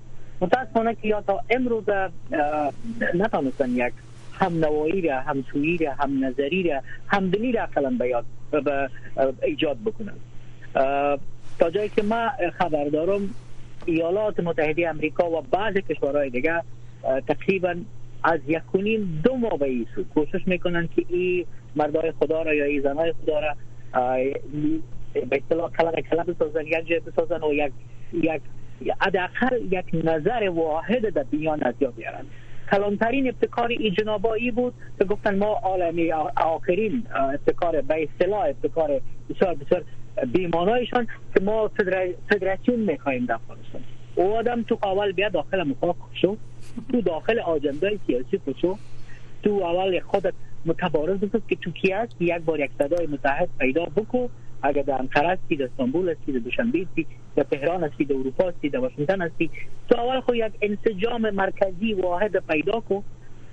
متاسفانه که یا تا امروز نتانستن یک هم نوایی را هم سویی را هم نظری را هم دلی را اقلا به یاد به ایجاد بکنن تا جایی که ما خبر دارم ایالات متحده امریکا و بعض کشورهای دیگه تقریبا از یک کنیم دو ماه به این سو کوشش میکنن که این مردای خدا را یا این زنای خدا را به اصطلاح کلمه کلمه بسازن یک جای بسازن و یک یک حداقل یک نظر واحد در بیان از جا بیارند کلانترین ابتکار ای جنابا ای بود که گفتن ما عالمی آخرین ابتکار به اصطلاح ابتکار بسیار بسیار بیمانایشان که ما فدراسیون میخواییم در افغانستان او آدم تو اول بیا داخل مخاک شو تو داخل آجندای سیاسی شو تو اول خودت متبارز بکن که تو کی است یک بار یک صدای متحد پیدا بکو اگر در انقره هستی در استانبول هستی در دوشنبه هستی در تهران هستی در اروپا هستی در واشنگتن هستی تو اول خو یک انسجام مرکزی واحد پیدا کو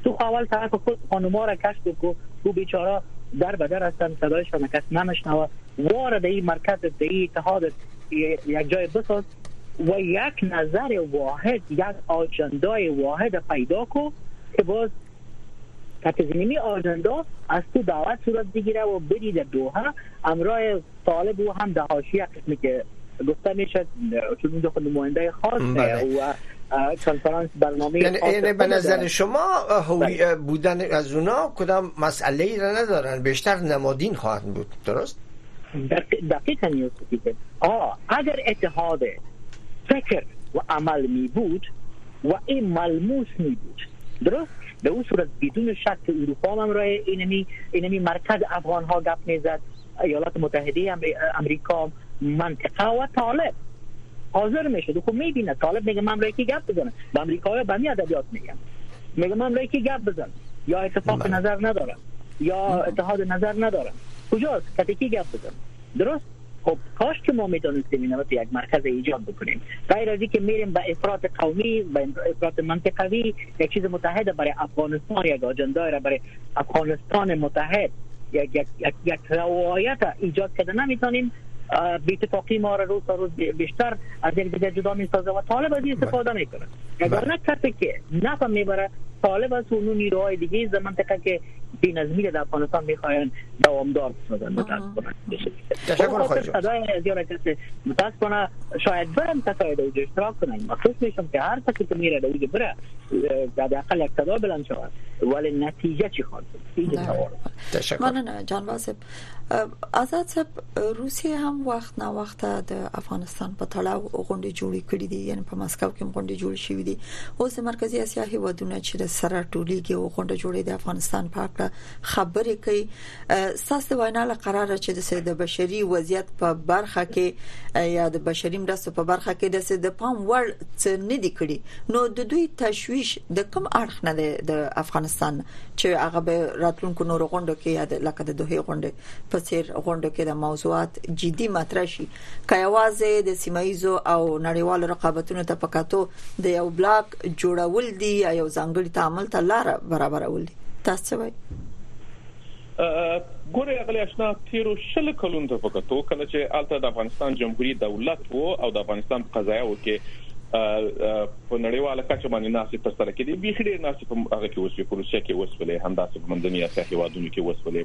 تو خو اول طرف خود خانوما را کشف کو او بیچاره در به در هستن صدایشان کس نمشنوه وار در این مرکز در این اتحاد یک جای بساز و یک نظر واحد یک آجندای واحد پیدا کو که باز که تزمینی آجندا از تو دعوت صورت بگیره و بری در دوحه امرای طالب و هم در حاشیه قسمی که گفته میشد چون اونجا خود نماینده خاص بله. و کنفرانس برنامه یعنی, یعنی به نظر شما هوی بله. بودن از اونا کدام مسئله ای را ندارن بیشتر نمادین خواهند بود درست؟ دقیقا نیست آه اگر اتحاد فکر و عمل می بود و این ملموس می بود درست به اون صورت بدون شک اروپا هم رای اینمی اینمی مرکز افغان ها گپ میزد ایالات متحده امریکا منطقه و طالب حاضر میشه خب میبینه طالب میگه من روی کی گپ بزنم به امریکا به می ادبیات میگم میگه من روی کی گپ بزنم یا اتفاق بله. نظر ندارم یا بله. اتحاد نظر ندارم کجاست که کی گپ بزنم درست خب کاش که ما میدانستیم اینا رو تو یک مرکز ایجاد بکنیم غیر از که میریم به افراط قومی به افراط منطقوی یک چیز متحد برای افغانستان یک آجندای را برای افغانستان متحد یک, یک, یک, یک روایت ایجاد کرده نمیتونیم بیتفاقی ما را روز تا روز بیشتر از یک دیگه جدا می سازه و طالب از این بله. استفاده میکنه اگر بله. نه کسی که نفع میبره طالب از اونو نیروهای دیگه زمنطقه که بی نظمی در افغانستان میخواهند دوامدار بسازند متاسفانه تشکر خواهی شما صدای زیاره کسی متاسفانه شاید برم کسای در اوجه اشتراک کنند مخصوص میشم که هر کسی که میره در اوجه بره در اقل یک صدا بلند شود ولی نتیجه چی خواهد بود تشکر ممنون جان واسب آزاد صاحب روسیه هم وخت نا وخت د افغانستان په تړاو غونډې جوړې کړې دي یعنی په مسکو کې غونډې جوړې شوې دي اوس د مرکزی اسیا هیوادونه چې د سره ټولیږي او غونډه جوړې د افغانستان په اړه خبرې کوي ساس د وینا له قراره چې د سید بشری وضعیت په برخه کې یا د بشری مرستو په برخه کې د سید پام وړ څه نه دي کړی نو د دوی تشویش د کم اړخ نه د افغانستان چې هغه به راتلونکو نورو غونډو کې یاد لکه د دوه غونډې په څیر غونډو کې د موضوعات جدي مطرح شي که یوازې د سیمایزو او نړیوالو رقابتونو ته پکاتو د یو بلاک جوړول دي یا یو ځانګړي تعامل ته لار برابرول دي تاسو وایي ګوره غلی آشنا تیرو شل کلونو ته پکتو کله چې الته د افغانستان جمهوریت دولت وو او د افغانستان قضایو کې په نړیواله کچه باندې ناسې تر سره کړي به خډیر ناسې په هغه کې وسوي په روسیا کې وسولې همداسې په منځنۍ اسیا هیوادونو کې وسولې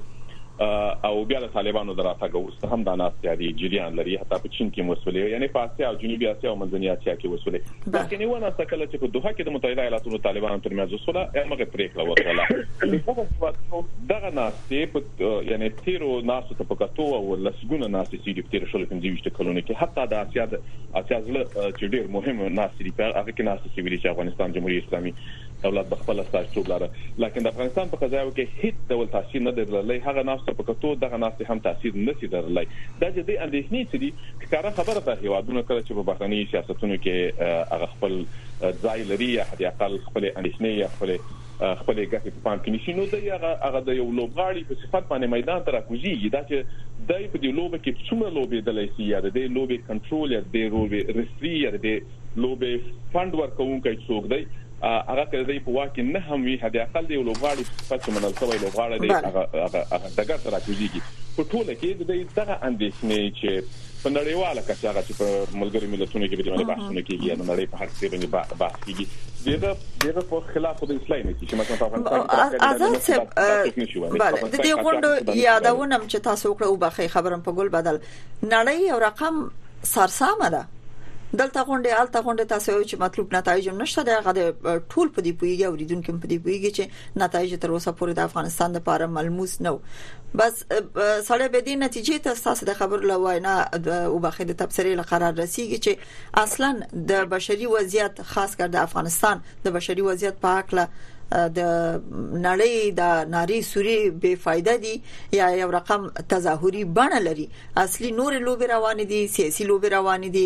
او بیا د طالبانو دراتګ اوس هم د ناس یاري جریان لري حتی په چین کې وسولې یعنی په اسیا او جنوبي اسیا او منځنۍ اسیا کې وسولې دا کې نه ونه سکله چې په دوه کې د متحده ایالاتو طالبانو ترمنځ وسوله هغه پریکړه وکړه دغه ناس په یعنی تیرو ناستو ته په کتو او لسګونه ناستې چې دي په تیر شلو پنځه ویشت کلونو کې حتی د اسیا د اسیا زړه چې ډیر مهم ناستې دي په هغه کې ناستې چې ویلي چې افغانستان جمهوریت اسلامي دولت د خپل استازیتوب لاره لکه د افغانستان په قضایو کې هیڅ ډول تاثیر نه درللی هغه ناستو په کتو دغه ناستې هم تاثیر نه سي درللی دا چې د اندېښنې چې دي ښکاره خبره ده هیوادونه کله چې په بهرني سیاستونو کې هغه خپل ځای لري یا حد اقل خپل اندېښنې یا خپل خپلې ګټې په پام کې نیسي نو دی هغه هغه د یو لوبغاړي په صفت باندې میدان ته راکوزیږي دا چې دی په دې لوبه کې څومره لوبېدلی سي یا د دې لوبې کنټرول یا د دې لوبې رفري یا د دې لوبې فند ورکوونکی څوک دی هغه که دی په واکه نه هم وي هدا عقل دی لوبغاړي په صفت چې منل شوی لوبغاړی دی هغه هغه دګر تر کوزيږي په ټوله کې د دغه اندېښنې چې په نړیواله کچه هغه چې په ملګرو ملتونو کې به باندې بحثونه کیږي یا نړۍ په حق کې باندې بحث کیږي دغه دغه په خلاف د اسلام نه چې مثلا په افغانستان کې بله د دې غونډو یادونه چې تاسو وکړه او بخې خبرم په ګل بدل نړۍ یو رقم سرسامه ده دلته غونډه الته غونډه تاسو یو چې مطلوب نتایج هم نشته دا غد ټول په دې پویږي اوریدونکو په دې پویږي چې نتایج تر اوسه پورې د افغانستان لپاره ملموس نه بس سړی به دې نتیجې ته تاسو د خبرو له وینا او بخې د تبصرې له قرار رسیږي چې اصلا د بشري وضعیت خاص کر د افغانستان د بشري وضعیت په حق له د نړۍ د ناری سوري بے فائدہ دي یا یو رقم تظاهري بڼه لري اصلي نور لوبي روان دي سیاسي لوبي روان دي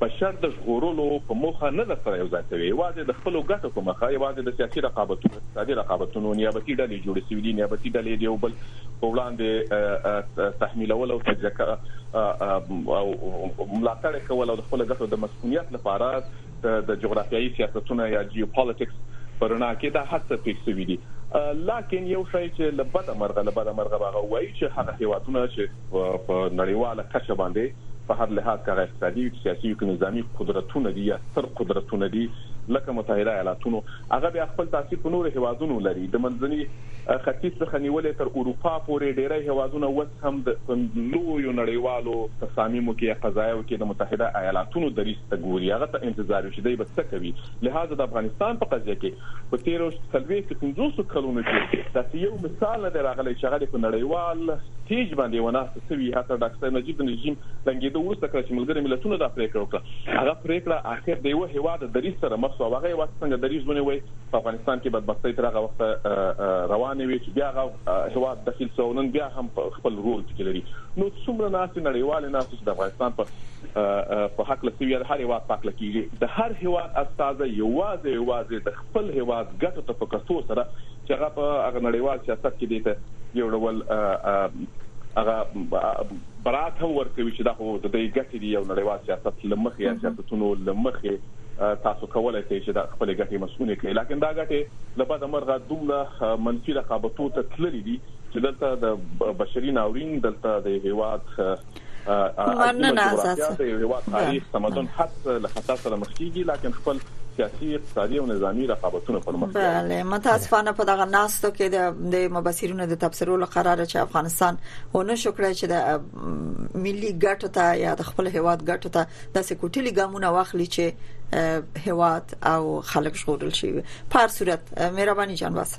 بشر د ژغورلو په موخه نه درسره یو ځای کوې، یوازې د خپلو ګټو په مخه، یوازې د سیاسي رقابتونو، اقتصادي رقابتونو، نیابتي ډلې جوړې شوې دي، نیابتي ډلې یې د یو بل په وړاندې تحمیلول او تجزیه او ملاتړ یې کول او د خپلو ګټو د مصئونیت لپاره د جغرافیایي سیاستونو یا جیو پالیټکس په رڼا کې دا هرڅه پېښ شوي دي. لاکن یو شی چې له بده مرغه، له بده مرغه به هغه ووايي چې هغه هېوادونه چې په نړیواله کچه باندې، په هر لحاظ که هغه اقتصادي وي، سیاسي وي که نظامي قدرتونه دي یا ستر قدرتونه دي لکه متحده ایالاتونو هغه بیا خپل تاثیر په نورو هیوادونو لري د منځني ختیځ څخه نیولې تر اروپا پورې ډیری هیوادونه اوس هم د په لویو نړیوالو تصامیمو کې یا قضایاو کې د متحده ایالاتونو دریځ ته ګوري هغه ته انتظار وي چې دی به څه کوي لهذا د افغانستان په قضیه کې په تیرو څلوېښتو پنځوسو کلونو کې داسې یو مثال نه دی راغلی چې هغه دې په نړیوال سټیج باندې ونه سوي حتی ډاکتر نجیب د رژیم لنګېدو وروسته کله چې ملګري ملتونه دا پرېکړه وکړه هغه پرېکړه اخر د یوه هېواد د دریځ سره مخ شو او هغه هېواد څنګه دریځ ونیوی په افغانستان کې بدبختۍ تر هغه وخته روانې وي چې بیا هغه هېواد دخیل شو نن بیا هم خپل رول پکې لري نو څومره ناستې نړیوالې ناستې چې د افغانستان په په حق لسوي یا د هر هېواد په حق لکېږي د هر هېواد استاذ یوازې یوازې د خپل هېواد ګټو ته په کتو سره چې هغه په هغه نړیوال سیاست کې دی ته یو ډول هغه برات هم ورکوي چې دا خو د دې ګټې دی یو نړیوال سیاست لمخې یا سیاستونو لمخې تاسو کولای شئ چې د خپل ګټې مسؤلین کړئ لکه دا ګټې لبا د مرغه دومره منفي رقابتو ته تللې دي چې دلته د بشري ناورین دلته د هیواد مننه آزاد صاحب یو هیواد تاریخ تمدن حد له خطر سره مخ کیږي لکه خپل سیاسي اقتصادي او نظامی رقابتونه پر مخ بله متاسفانه په دغه ناستو کې د مبصرینو د تبصرو لپاره چې افغانستان ونه شو کړی چې د ملي ګټو ته یا د خپل هیواد ګټو ته د سکوټلي ګامونه واخلي چې هیواد او خلک ژغورل شي په هر صورت مهرباني جان واسه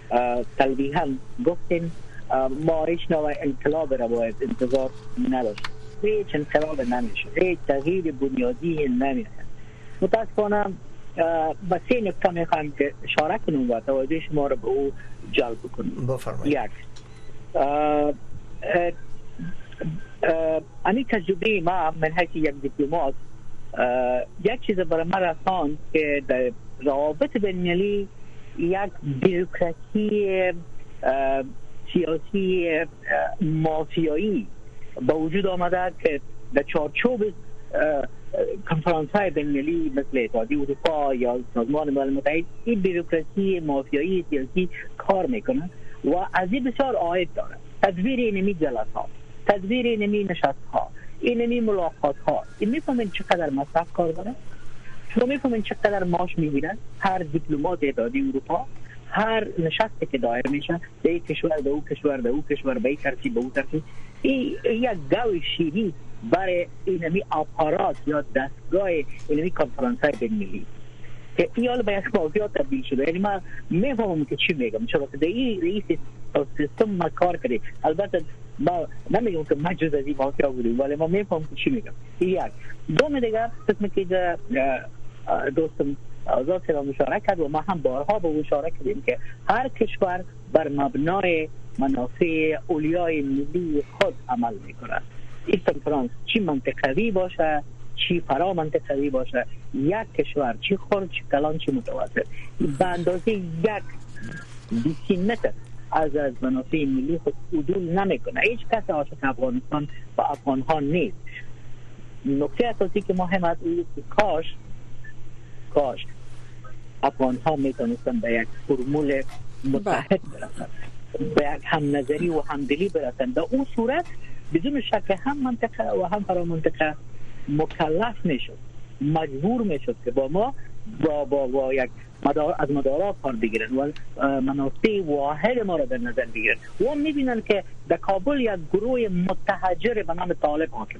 تلویحا گفتیم ما هیچ نوع انقلاب را باید انتظار نداشت هیچ انقلاب نمیشه هیچ تغییر بنیادی نمیشه متاسفانه به سه نکته میخوایم که اشاره کنم و توجه شما را به او جلب کنم بفرمایید یک امی تجربه ما من حیث یک دیپلومات یک چیز برای ما رساند که در روابط بینالمللی یک بیروکراسی سیاسی مافیایی به وجود آمده که در چارچوب کنفرانس های بینالمللی مثل اتحادیه اروپا یا سازمان ملل متحد این بیروکراسی مافیایی سیاسی کار میکنه و از ای بسیار عاید داره تدویر اینمی جلسات تدویر اینمی نشست ها اینمی ملاقات ها این میفهمین چقدر مصرف کار داره شما میفهمین چقدر ماش میگیرن هر دیپلمات اتحادیه اروپا هر نشستی که دایر میشه به یک کشور به او کشور به او کشور به یک ترتیب به او ترتیب این یک گاو شیری برای اینمی اپارات یا دستگاه اینمی کنفرانس های بین ملی که ای حال باید خب اوزیا تبدیل شده یعنی من میفهمم که چی میگم چرا که ای رئیس سیستم ما کار کرده البته ما نمیگم که من جز از این مافیا بودیم ولی ما میفهمم که چی میگم یک دوم دیگر قسم که دوستم آزاد سلام اشاره کرد و ما هم بارها به اشاره کردیم که هر کشور بر مبنای منافع اولیای ملی خود عمل میکند این کنفرانس چی منطقوی باشه چی فرا منطقوی باشه یک کشور چی خرد چی کلان چی متوسط به اندازه یک بیسی متر از از منافع ملی خود عدول نمیکنه هیچ کس عاشق افغانستان و افغان ها نیست نکته اساسی که مهم است کاش کاش افغان ها میتونستن به یک فرمول متحد برسن به یک هم نظری و هم دلی برسن به اون صورت بدون شک هم منطقه و هم فرا منطقه مکلف میشد مجبور میشد که با ما با, با, با یک مدار از مدارا کار بگیرن و منافع واحد ما را در نظر بگیرن و میبینن که در کابل یک گروه متحجر به نام طالب حاکم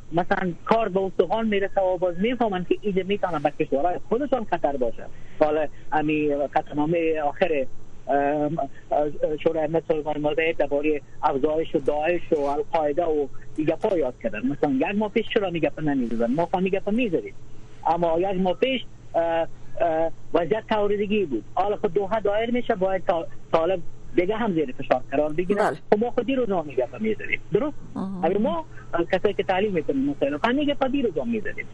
مثلا کار به استخوان میرسه و باز میفهمند که ایجا میتواند به کشورهای خودتان خطر باشه حالا امی قطعنامه آخر شورای امنیت سازمان متحد درباره افزایش و داعش و القاعده و این گپا یاد کردن مثلا یک ماه پیش چرا می گپا نمی زدن ما خواهی گپا می زدیم اما یک ماه پیش وضعیت تا دیگه بود حالا خود خب دوحه دایر میشه باید طالب دیگه هم زیر فشار قرار بگیره بله. خب ما خودی روزا میگه پا میذاریم درست؟ اما ما کسایی که تعلیم میکنیم مسائل پا میگه پا دی روزا میذاریم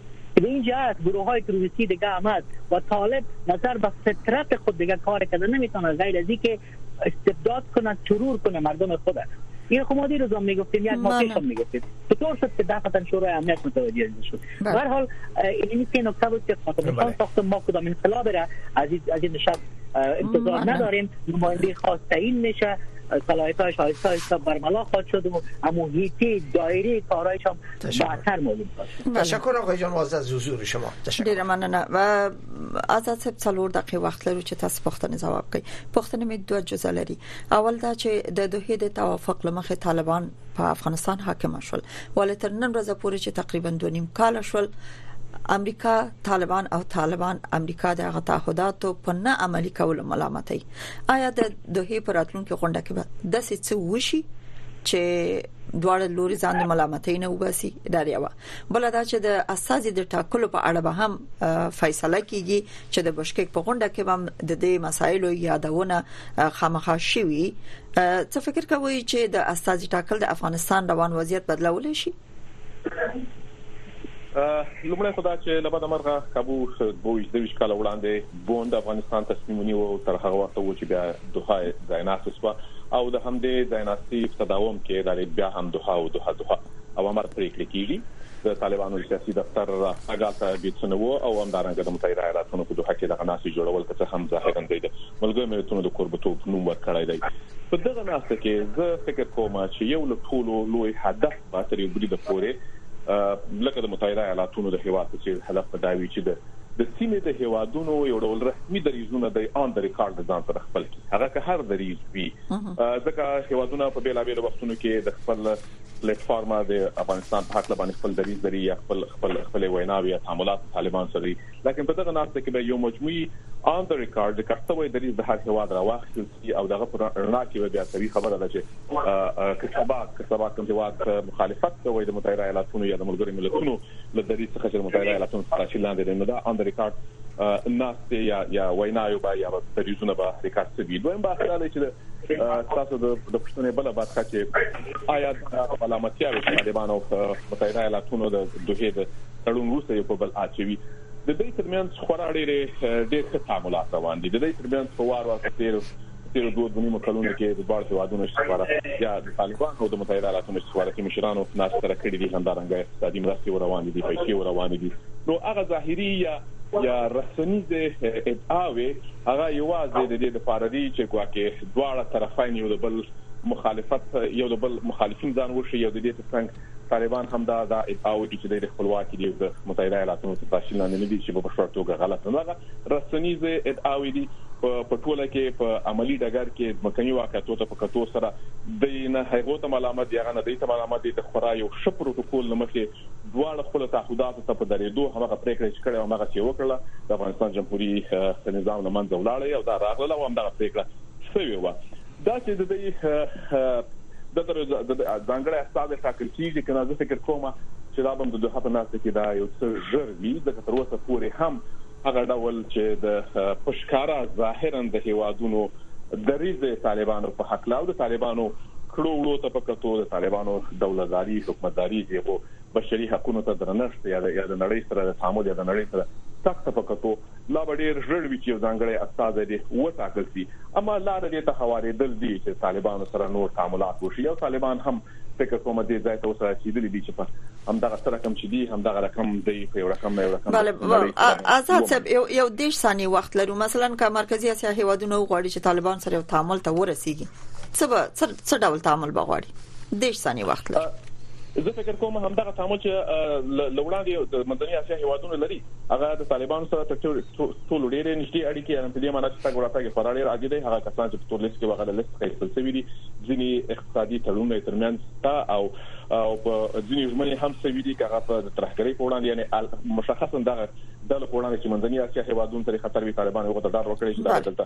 به این جهت گروه های تروریستی دیگه آمد و طالب نظر به فطرت خود دیگه کار کرده نمیتونه غیر از که استبداد کنه ترور کنه مردم خود این خب ما دیروز هم میگفتیم یک ما پیش هم میگفتیم چطور شد که ده خطر شورای امنیت متوجه این شد بله. هر حال این که نکته بود که خاطر بله. ساخت ما کدام انقلاب را از این نشست انتظار بله. نداریم نماینده خاص تعیین میشه صلاحیت های شایسته حساب برملا خواهد شد و امو هیتی دایره کارایش هم بهتر معلوم خواهد شد تشکر آقای جان از حضور شما تشکر ممنون و آزاد صاحب څلور دقیقې وخت لرو چې تاسو پوښتنه ځواب کړئ پوښتنه مې دوه جزء لري اول دا چې د دوه د توافق لمخې طالبان په افغانستان حاکم شول ولې تر نن ورځې پورې چې تقریبا 2 نیم کال شول امریکا طالبان او طالبان امریکا د هغه تعهداتو په نه عملي کولو ملامتي آیا د دوه پر راتلونکو غونډه کې به د څه وشي چې دواړه لوري ځان د ملامتۍ نه وباسي دا یو بله دا چې د استازي د ټاکلو په اړه به هم فیصله کیږي چې د بشکیک په غونډه کې هم د دې مسایلو یادونه خامخا شوي څه فکر کوي چې د استازي ټاکل د افغانستان روان وضعیت بدلول شي لومړی خدا چې لبد مرغه کابو بوج د ویش کال وړاندې بوند افغانستان تصمیم ونیو تر هغه وخت و چې بیا دوه ځایناست سو او د همدې ځایناستي تداوم کې د بیا هم دوه او دوه دوه او امر پریکړې کیږي د طالبانو سیاسي دفتر هغه ته بیتسنو او همدارنګه د متحده ایالاتونو په دوه کې دغه ناسې جوړول که څه هم ظاهرا د ملګرو ملتونو د کوربتوب نوم ورکړی دی په دغه ناسه کې زه فکر کوم چې یو له ټولو لوی هدف به تر یو بریده پورې لکه د متحده ایالاتونو د هیواد په څیر هدف به دا وي چې د د سیمې د هیوادونو یو ډول رسمي دریزونه د آن د ریکارډ د ځان سره خپل کی هغه که هر دریز وي ځکه هیوادونه په بیلابیلو وختونو کې د خپل پلیټ فارم د افغانستان په حق له باندې خپل دریز لري یا خپل خپل خپل ویناوي یا تعاملات طالبان سره دي لکه په دغه ناسته کې به یو مجموعي آن د ریکارډ د کټوي دریز د هر هواد راوخیل شي او دغه پر رڼا کې به بیا سوي خبره ده چې کسبات کسبات کوم هواد مخالفت کوي د متحده ایالاتونو یا د ملګرو ملتونو له دریځ څخه چې متحده ایالاتونو څخه راشي لاندې دی نو دا ان ریکارډ ناست یا یا وینایو به یا دریځونه به ریکارډ شي دویم بحث دا دی چې تاسو د پښتنې بل برخه چې آیا د ملامتیا د طالبانو متحده ایالاتونو د دوه د تړون وروسته یو په بل اچوي د دې ترمنځ خورا ډېر ډېر څه تعاملات روان دي د دې ترمنځ په وار وار ډېر په تېرو دوو دوه نیمو کلونو کې د دواړو هېوادونو استخباراتو یا د طالبانو او د متحده ایالاتونو استخباراتي مشرانو ناستې سره کړې دي، همدارنګه اقتصادي مرستې وروانې دي، پیسې وروانې دي، نو هغه ظاهري یا یا رسنیزې ادعاوې هغه یوازې د دې لپاره دي چې ګواکې دواړه طرفین یو د بل مخالفت یو د بل مخالفین ځان وشي یو د دې ترڅنګ طالبان هم دا دا ادعا وکړي چې دوی د خپلواکي دي او د متحده ایالاتونو تر تاشین لاندې نه دي چې په بشپړه توګه غلط نه ده رسنیزې ادعاوې دي په ټوله کې په عملی ډګر کې ځمکني واقعیتو ته په کتو سره د نه هغه ته ملامت دی هغه نه دی ته ملامت دی د خورا یو ښه پروتوکول لمخې دواړه خپل تعهدات ته په درېدو هغه پریکړه چې کړې او هغه چې وکړه د افغانستان جمهوریت نظام لمنځه ولاړی او دا راغله او هم دا پریکړه سوي و دا چې د دوی د تر ځانګړی استاد ټاکل کیږي کنه زه فکر کوم چې دا بند دوه په ناسه کې دا یو څه ژر وي ځکه تر اوسه پورې هم هغه ډول چې د پښکارا ظاهرا د هیوادونو د ریزه طالبانو په حق لاو د طالبانو کړو وړو ته په کتو د طالبانو دولتداري حکومتداري دیغو بشري حقوقو ته درنښت یا د نړۍ سره د تعامل یا د نړۍ سره سخت په کتو لا به ډېر ژر وي چې یو ځانګړی استازی دې وټاکل شي، اما لاره دې ته هوارېدل دي چې طالبانو سره نور تعاملات وشي او طالبان هم فکر کوم دې ځای ته اوس رسېدلي دي چې په همدغه څه رقم چې دي همدغه رقم دی په یو رقم نه یو رقم بله آزاد صاحب یو دېرش ثانیې وخت لرو مثلا که مرکزي اسیا هېوادونه وغواړي چې طالبان سره یو تعامل ته ورسېږي څه به څه ډول تعامل بغواړي دیش ثانیه وخت لري زه فکر کوم هم دغه تعامل چې لوړاندې د منځنۍ اسیا هیوادونو لري هغه د طالبانو سره تر ټولو ډېرې نږدې اړیکې ان په دې معنی چې تاسو راته خورا ډېر عادي دی هغه کسان چې په تور لیست کې وغږل لیست کې خپل سوي دي ځینې اقتصادي تړونونه ترمنځ تا او او په ځینې ژمنې هم سوي دي هغه په ترهګرۍ په وړاندې یعنی مشخصا دغه د لوړاندې چې منځنۍ اسیا هیوادونو تر خطر وی طالبان یو غوډه ډار وکړي چې دا دلته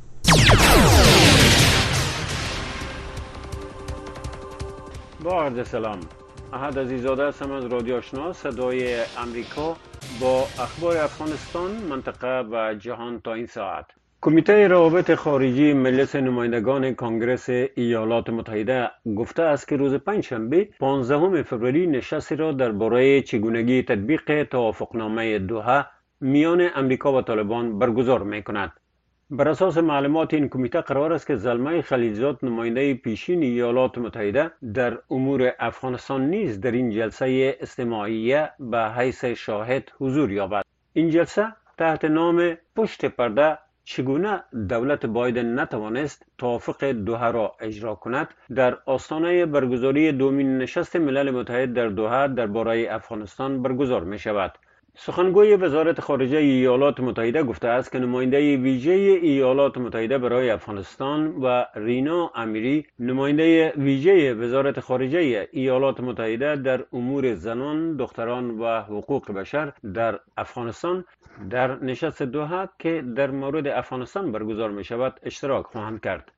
با عرض سلام احد عزیزاده هستم از رادیو آشنا صدای امریکا با اخبار افغانستان منطقه و جهان تا این ساعت کمیته روابط خارجی مجلس نمایندگان کنگرس ایالات متحده گفته است که روز پنجشنبه 15 فوریه نشستی را درباره چگونگی تطبیق توافقنامه دوحه میان امریکا و طالبان برگزار می بر اساس معلومات این کمیته قرار است که زلمه خلیلزاد نماینده پیشین ایالات متحده در امور افغانستان نیز در این جلسه استماعیه به حیث شاهد حضور یابد این جلسه تحت نام پشت پرده چگونه دولت بایدن نتوانست توافق دوها را اجرا کند در آستانه برگزاری دومین نشست ملل متحد در دوها درباره افغانستان برگزار می شود سخنگوی وزارت خارجه ایالات متحده گفته است که نماینده ویژه ایالات متحده برای افغانستان و رینا امیری نماینده ویژه وزارت خارجه ایالات متحده در امور زنان، دختران و حقوق بشر در افغانستان در نشست دوحه که در مورد افغانستان برگزار می شود اشتراک خواهند کرد.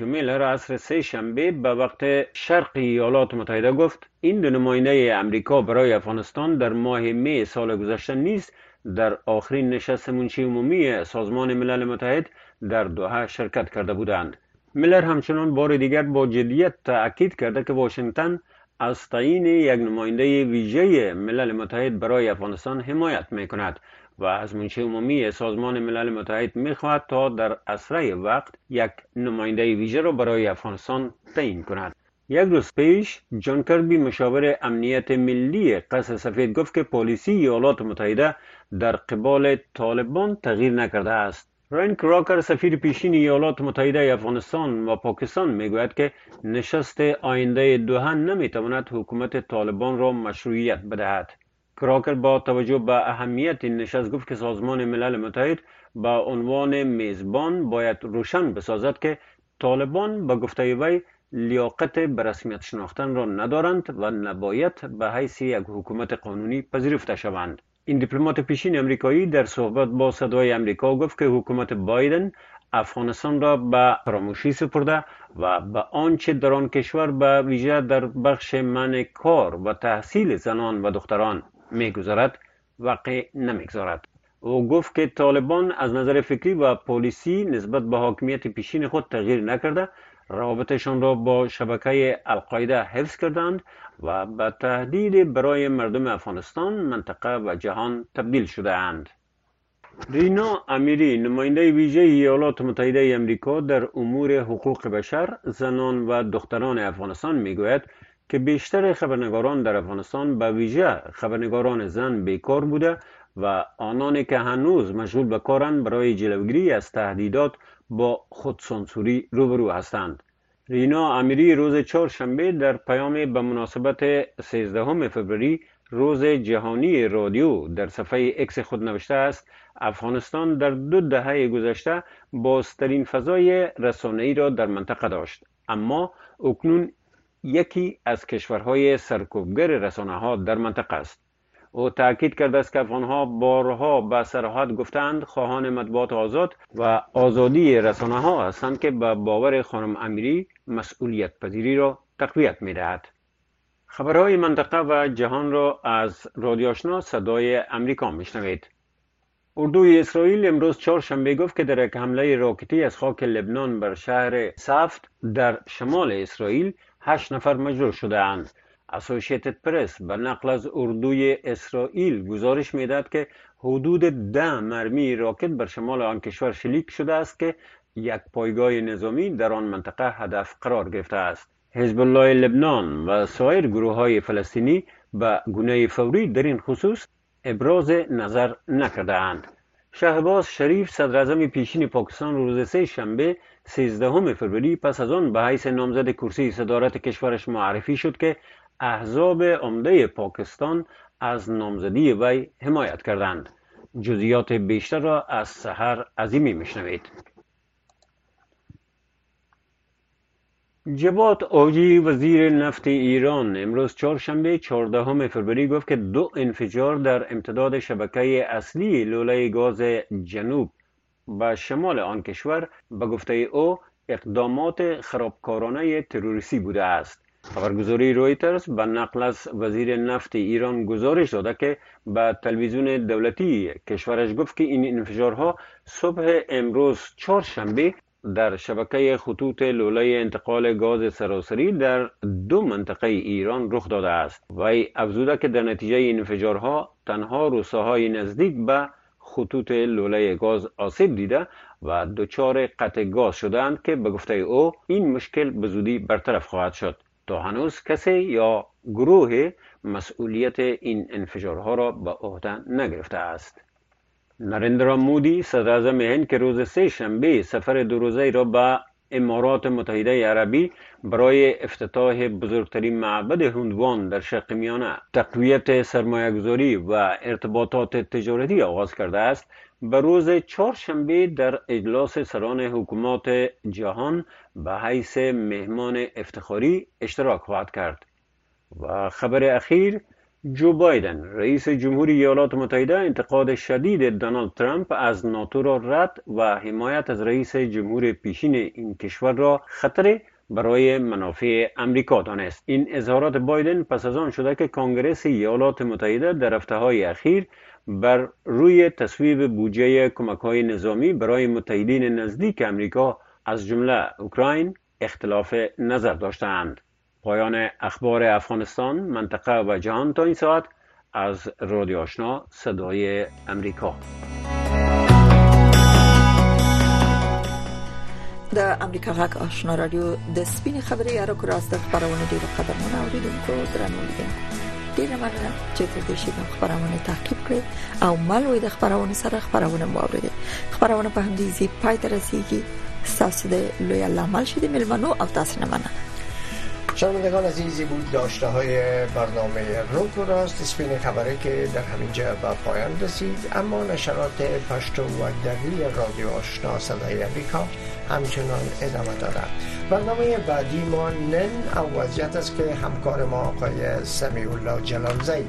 میلر عصر سه شنبه به وقت شرق ایالات متحده گفت این دو نماینده امریکا برای افغانستان در ماه می سال گذشته نیز در آخرین نشست منشی عمومی سازمان ملل متحد در دوحه شرکت کرده بودند میلر همچنان بار دیگر با جدیت تأکید کرده که واشنگتن از تعیین یک نماینده ویژه ملل متحد برای افغانستان حمایت می کند و از منشی عمومی سازمان ملل متحد می خواهد تا در اسرع وقت یک نماینده ویژه را برای افغانستان تعیین کند یک روز پیش جان کربی مشاور امنیت ملی قصر سفید گفت که پالیسی ایالات متحده در قبال طالبان تغییر نکرده است رین کراکر سفیر پیشین ایالات متحده افغانستان و پاکستان میگوید که نشست آینده دوهن نمیتواند حکومت طالبان را مشروعیت بدهد کراکر با توجه به اهمیت این نشست گفت که سازمان ملل متحد به عنوان میزبان باید روشن بسازد که طالبان به گفته وی لیاقت به رسمیت شناختن را ندارند و نباید به حیث یک حکومت قانونی پذیرفته شوند این دیپلمات پیشین امریکایی در صحبت با صدای امریکا گفت که حکومت بایدن افغانستان را به فراموشی سپرده و به آنچه در آن کشور به ویژه در بخش من کار و تحصیل زنان و دختران میگذارد واقع نمیگذارد او گفت که طالبان از نظر فکری و پلیسی نسبت به حاکمیت پیشین خود تغییر نکرده روابطشان را با شبکه القاعده حفظ کردند و به تهدید برای مردم افغانستان منطقه و جهان تبدیل شده اند. رینا امیری نماینده ویژه ایالات متحده امریکا در امور حقوق بشر زنان و دختران افغانستان گوید که بیشتر خبرنگاران در افغانستان به ویژه خبرنگاران زن بیکار بوده و آنانی که هنوز مشغول به کارند برای جلوگیری از تهدیدات با خودسانسوری روبرو هستند رینا امیری روز چهارشنبه در پیام به مناسبت 13 فوریه روز جهانی رادیو در صفحه اکس خود نوشته است افغانستان در دو دهه گذشته بازترین فضای ای را در منطقه داشت اما اکنون یکی از کشورهای سرکوبگر رسانه ها در منطقه است او تاکید کرده است که افغانها بارها به با سراحت گفتند خواهان مطبوعات آزاد و آزادی رسانه ها هستند که به باور خانم امیری مسئولیت پذیری را تقویت می دهد. خبرهای منطقه و جهان را از رادیو صدای امریکا میشنوید. اردوی اسرائیل امروز چهارشنبه گفت که در یک حمله راکتی از خاک لبنان بر شهر سفت در شمال اسرائیل هشت نفر مجروح شده اند. اسوشیتد پرس به نقل از اردوی اسرائیل گزارش میداد که حدود ده مرمی راکت بر شمال آن کشور شلیک شده است که یک پایگاه نظامی در آن منطقه هدف قرار گرفته است حزب الله لبنان و سایر گروه های فلسطینی به گونه فوری در این خصوص ابراز نظر نکرده اند شهباز شریف صدر پیشین پاکستان روز سه شنبه 13 فوریه پس از آن به حیث نامزد کرسی صدارت کشورش معرفی شد که احزاب عمده پاکستان از نامزدی وی حمایت کردند جزئیات بیشتر را از سحر عظیمی میشنوید جبات آجی وزیر نفت ایران امروز چهارشنبه 14 فوریه گفت که دو انفجار در امتداد شبکه اصلی لوله گاز جنوب و شمال آن کشور به گفته او اقدامات خرابکارانه تروریستی بوده است خبرگزاری رویترز به نقل از وزیر نفت ایران گزارش داده که به تلویزیون دولتی کشورش گفت که این انفجارها صبح امروز چهارشنبه در شبکه خطوط لوله انتقال گاز سراسری در دو منطقه ایران رخ داده است وی افزوده که در نتیجه این انفجارها تنها روساهای نزدیک به خطوط لوله گاز آسیب دیده و دچار قطع گاز شدند که به گفته او این مشکل به زودی برطرف خواهد شد تا هنوز کسی یا گروه مسئولیت این انفجارها را به عهده نگرفته است نرندرا مودی صدر اعظم هند که روز سه شنبه سفر دو روزه را به امارات متحده عربی برای افتتاح بزرگترین معبد هندوان در شرق میانه تقویت سرمایهگذاری و ارتباطات تجارتی آغاز کرده است به روز چهارشنبه در اجلاس سران حکومات جهان به حیث مهمان افتخاری اشتراک خواهد کرد و خبر اخیر جو بایدن رئیس جمهوری ایالات متحده انتقاد شدید دونالد ترامپ از ناتو را رد و حمایت از رئیس جمهور پیشین این کشور را خطر برای منافع امریکا دانست این اظهارات بایدن پس از آن شده که کنگرس ایالات متحده در هفته های اخیر بر روی تصویب بودجه کمک های نظامی برای متحدین نزدیک امریکا از جمله اوکراین اختلاف نظر داشتند پایان اخبار افغانستان منطقه و جهان تا این ساعت از رادیو آشنا صدای امریکا د امریکا غاک آشنا رادیو د سپین خبري یارو کراس د خبرونه ډیر قدرمن اوریدونکو درنو لیدونکو ډیر مننه چې تر دې شي خبرونه تعقیب کړئ او مل وي د خبرونه سره خبرونه مو اوریدي خبرونه په همدې زی پای تر رسیدي ستاسو د لوی الله مل شي د ملمنو او تاسو نه مننه شنوندگان عزیزی بود داشته های برنامه روک و راست اسپین خبره که در همینجا به پایان رسید اما نشرات پشتو و دری رادیو آشنا صدای امریکا همچنان ادامه دارد برنامه بعدی ما نن او وضعیت است که همکار ما آقای سمیع الله جلالزی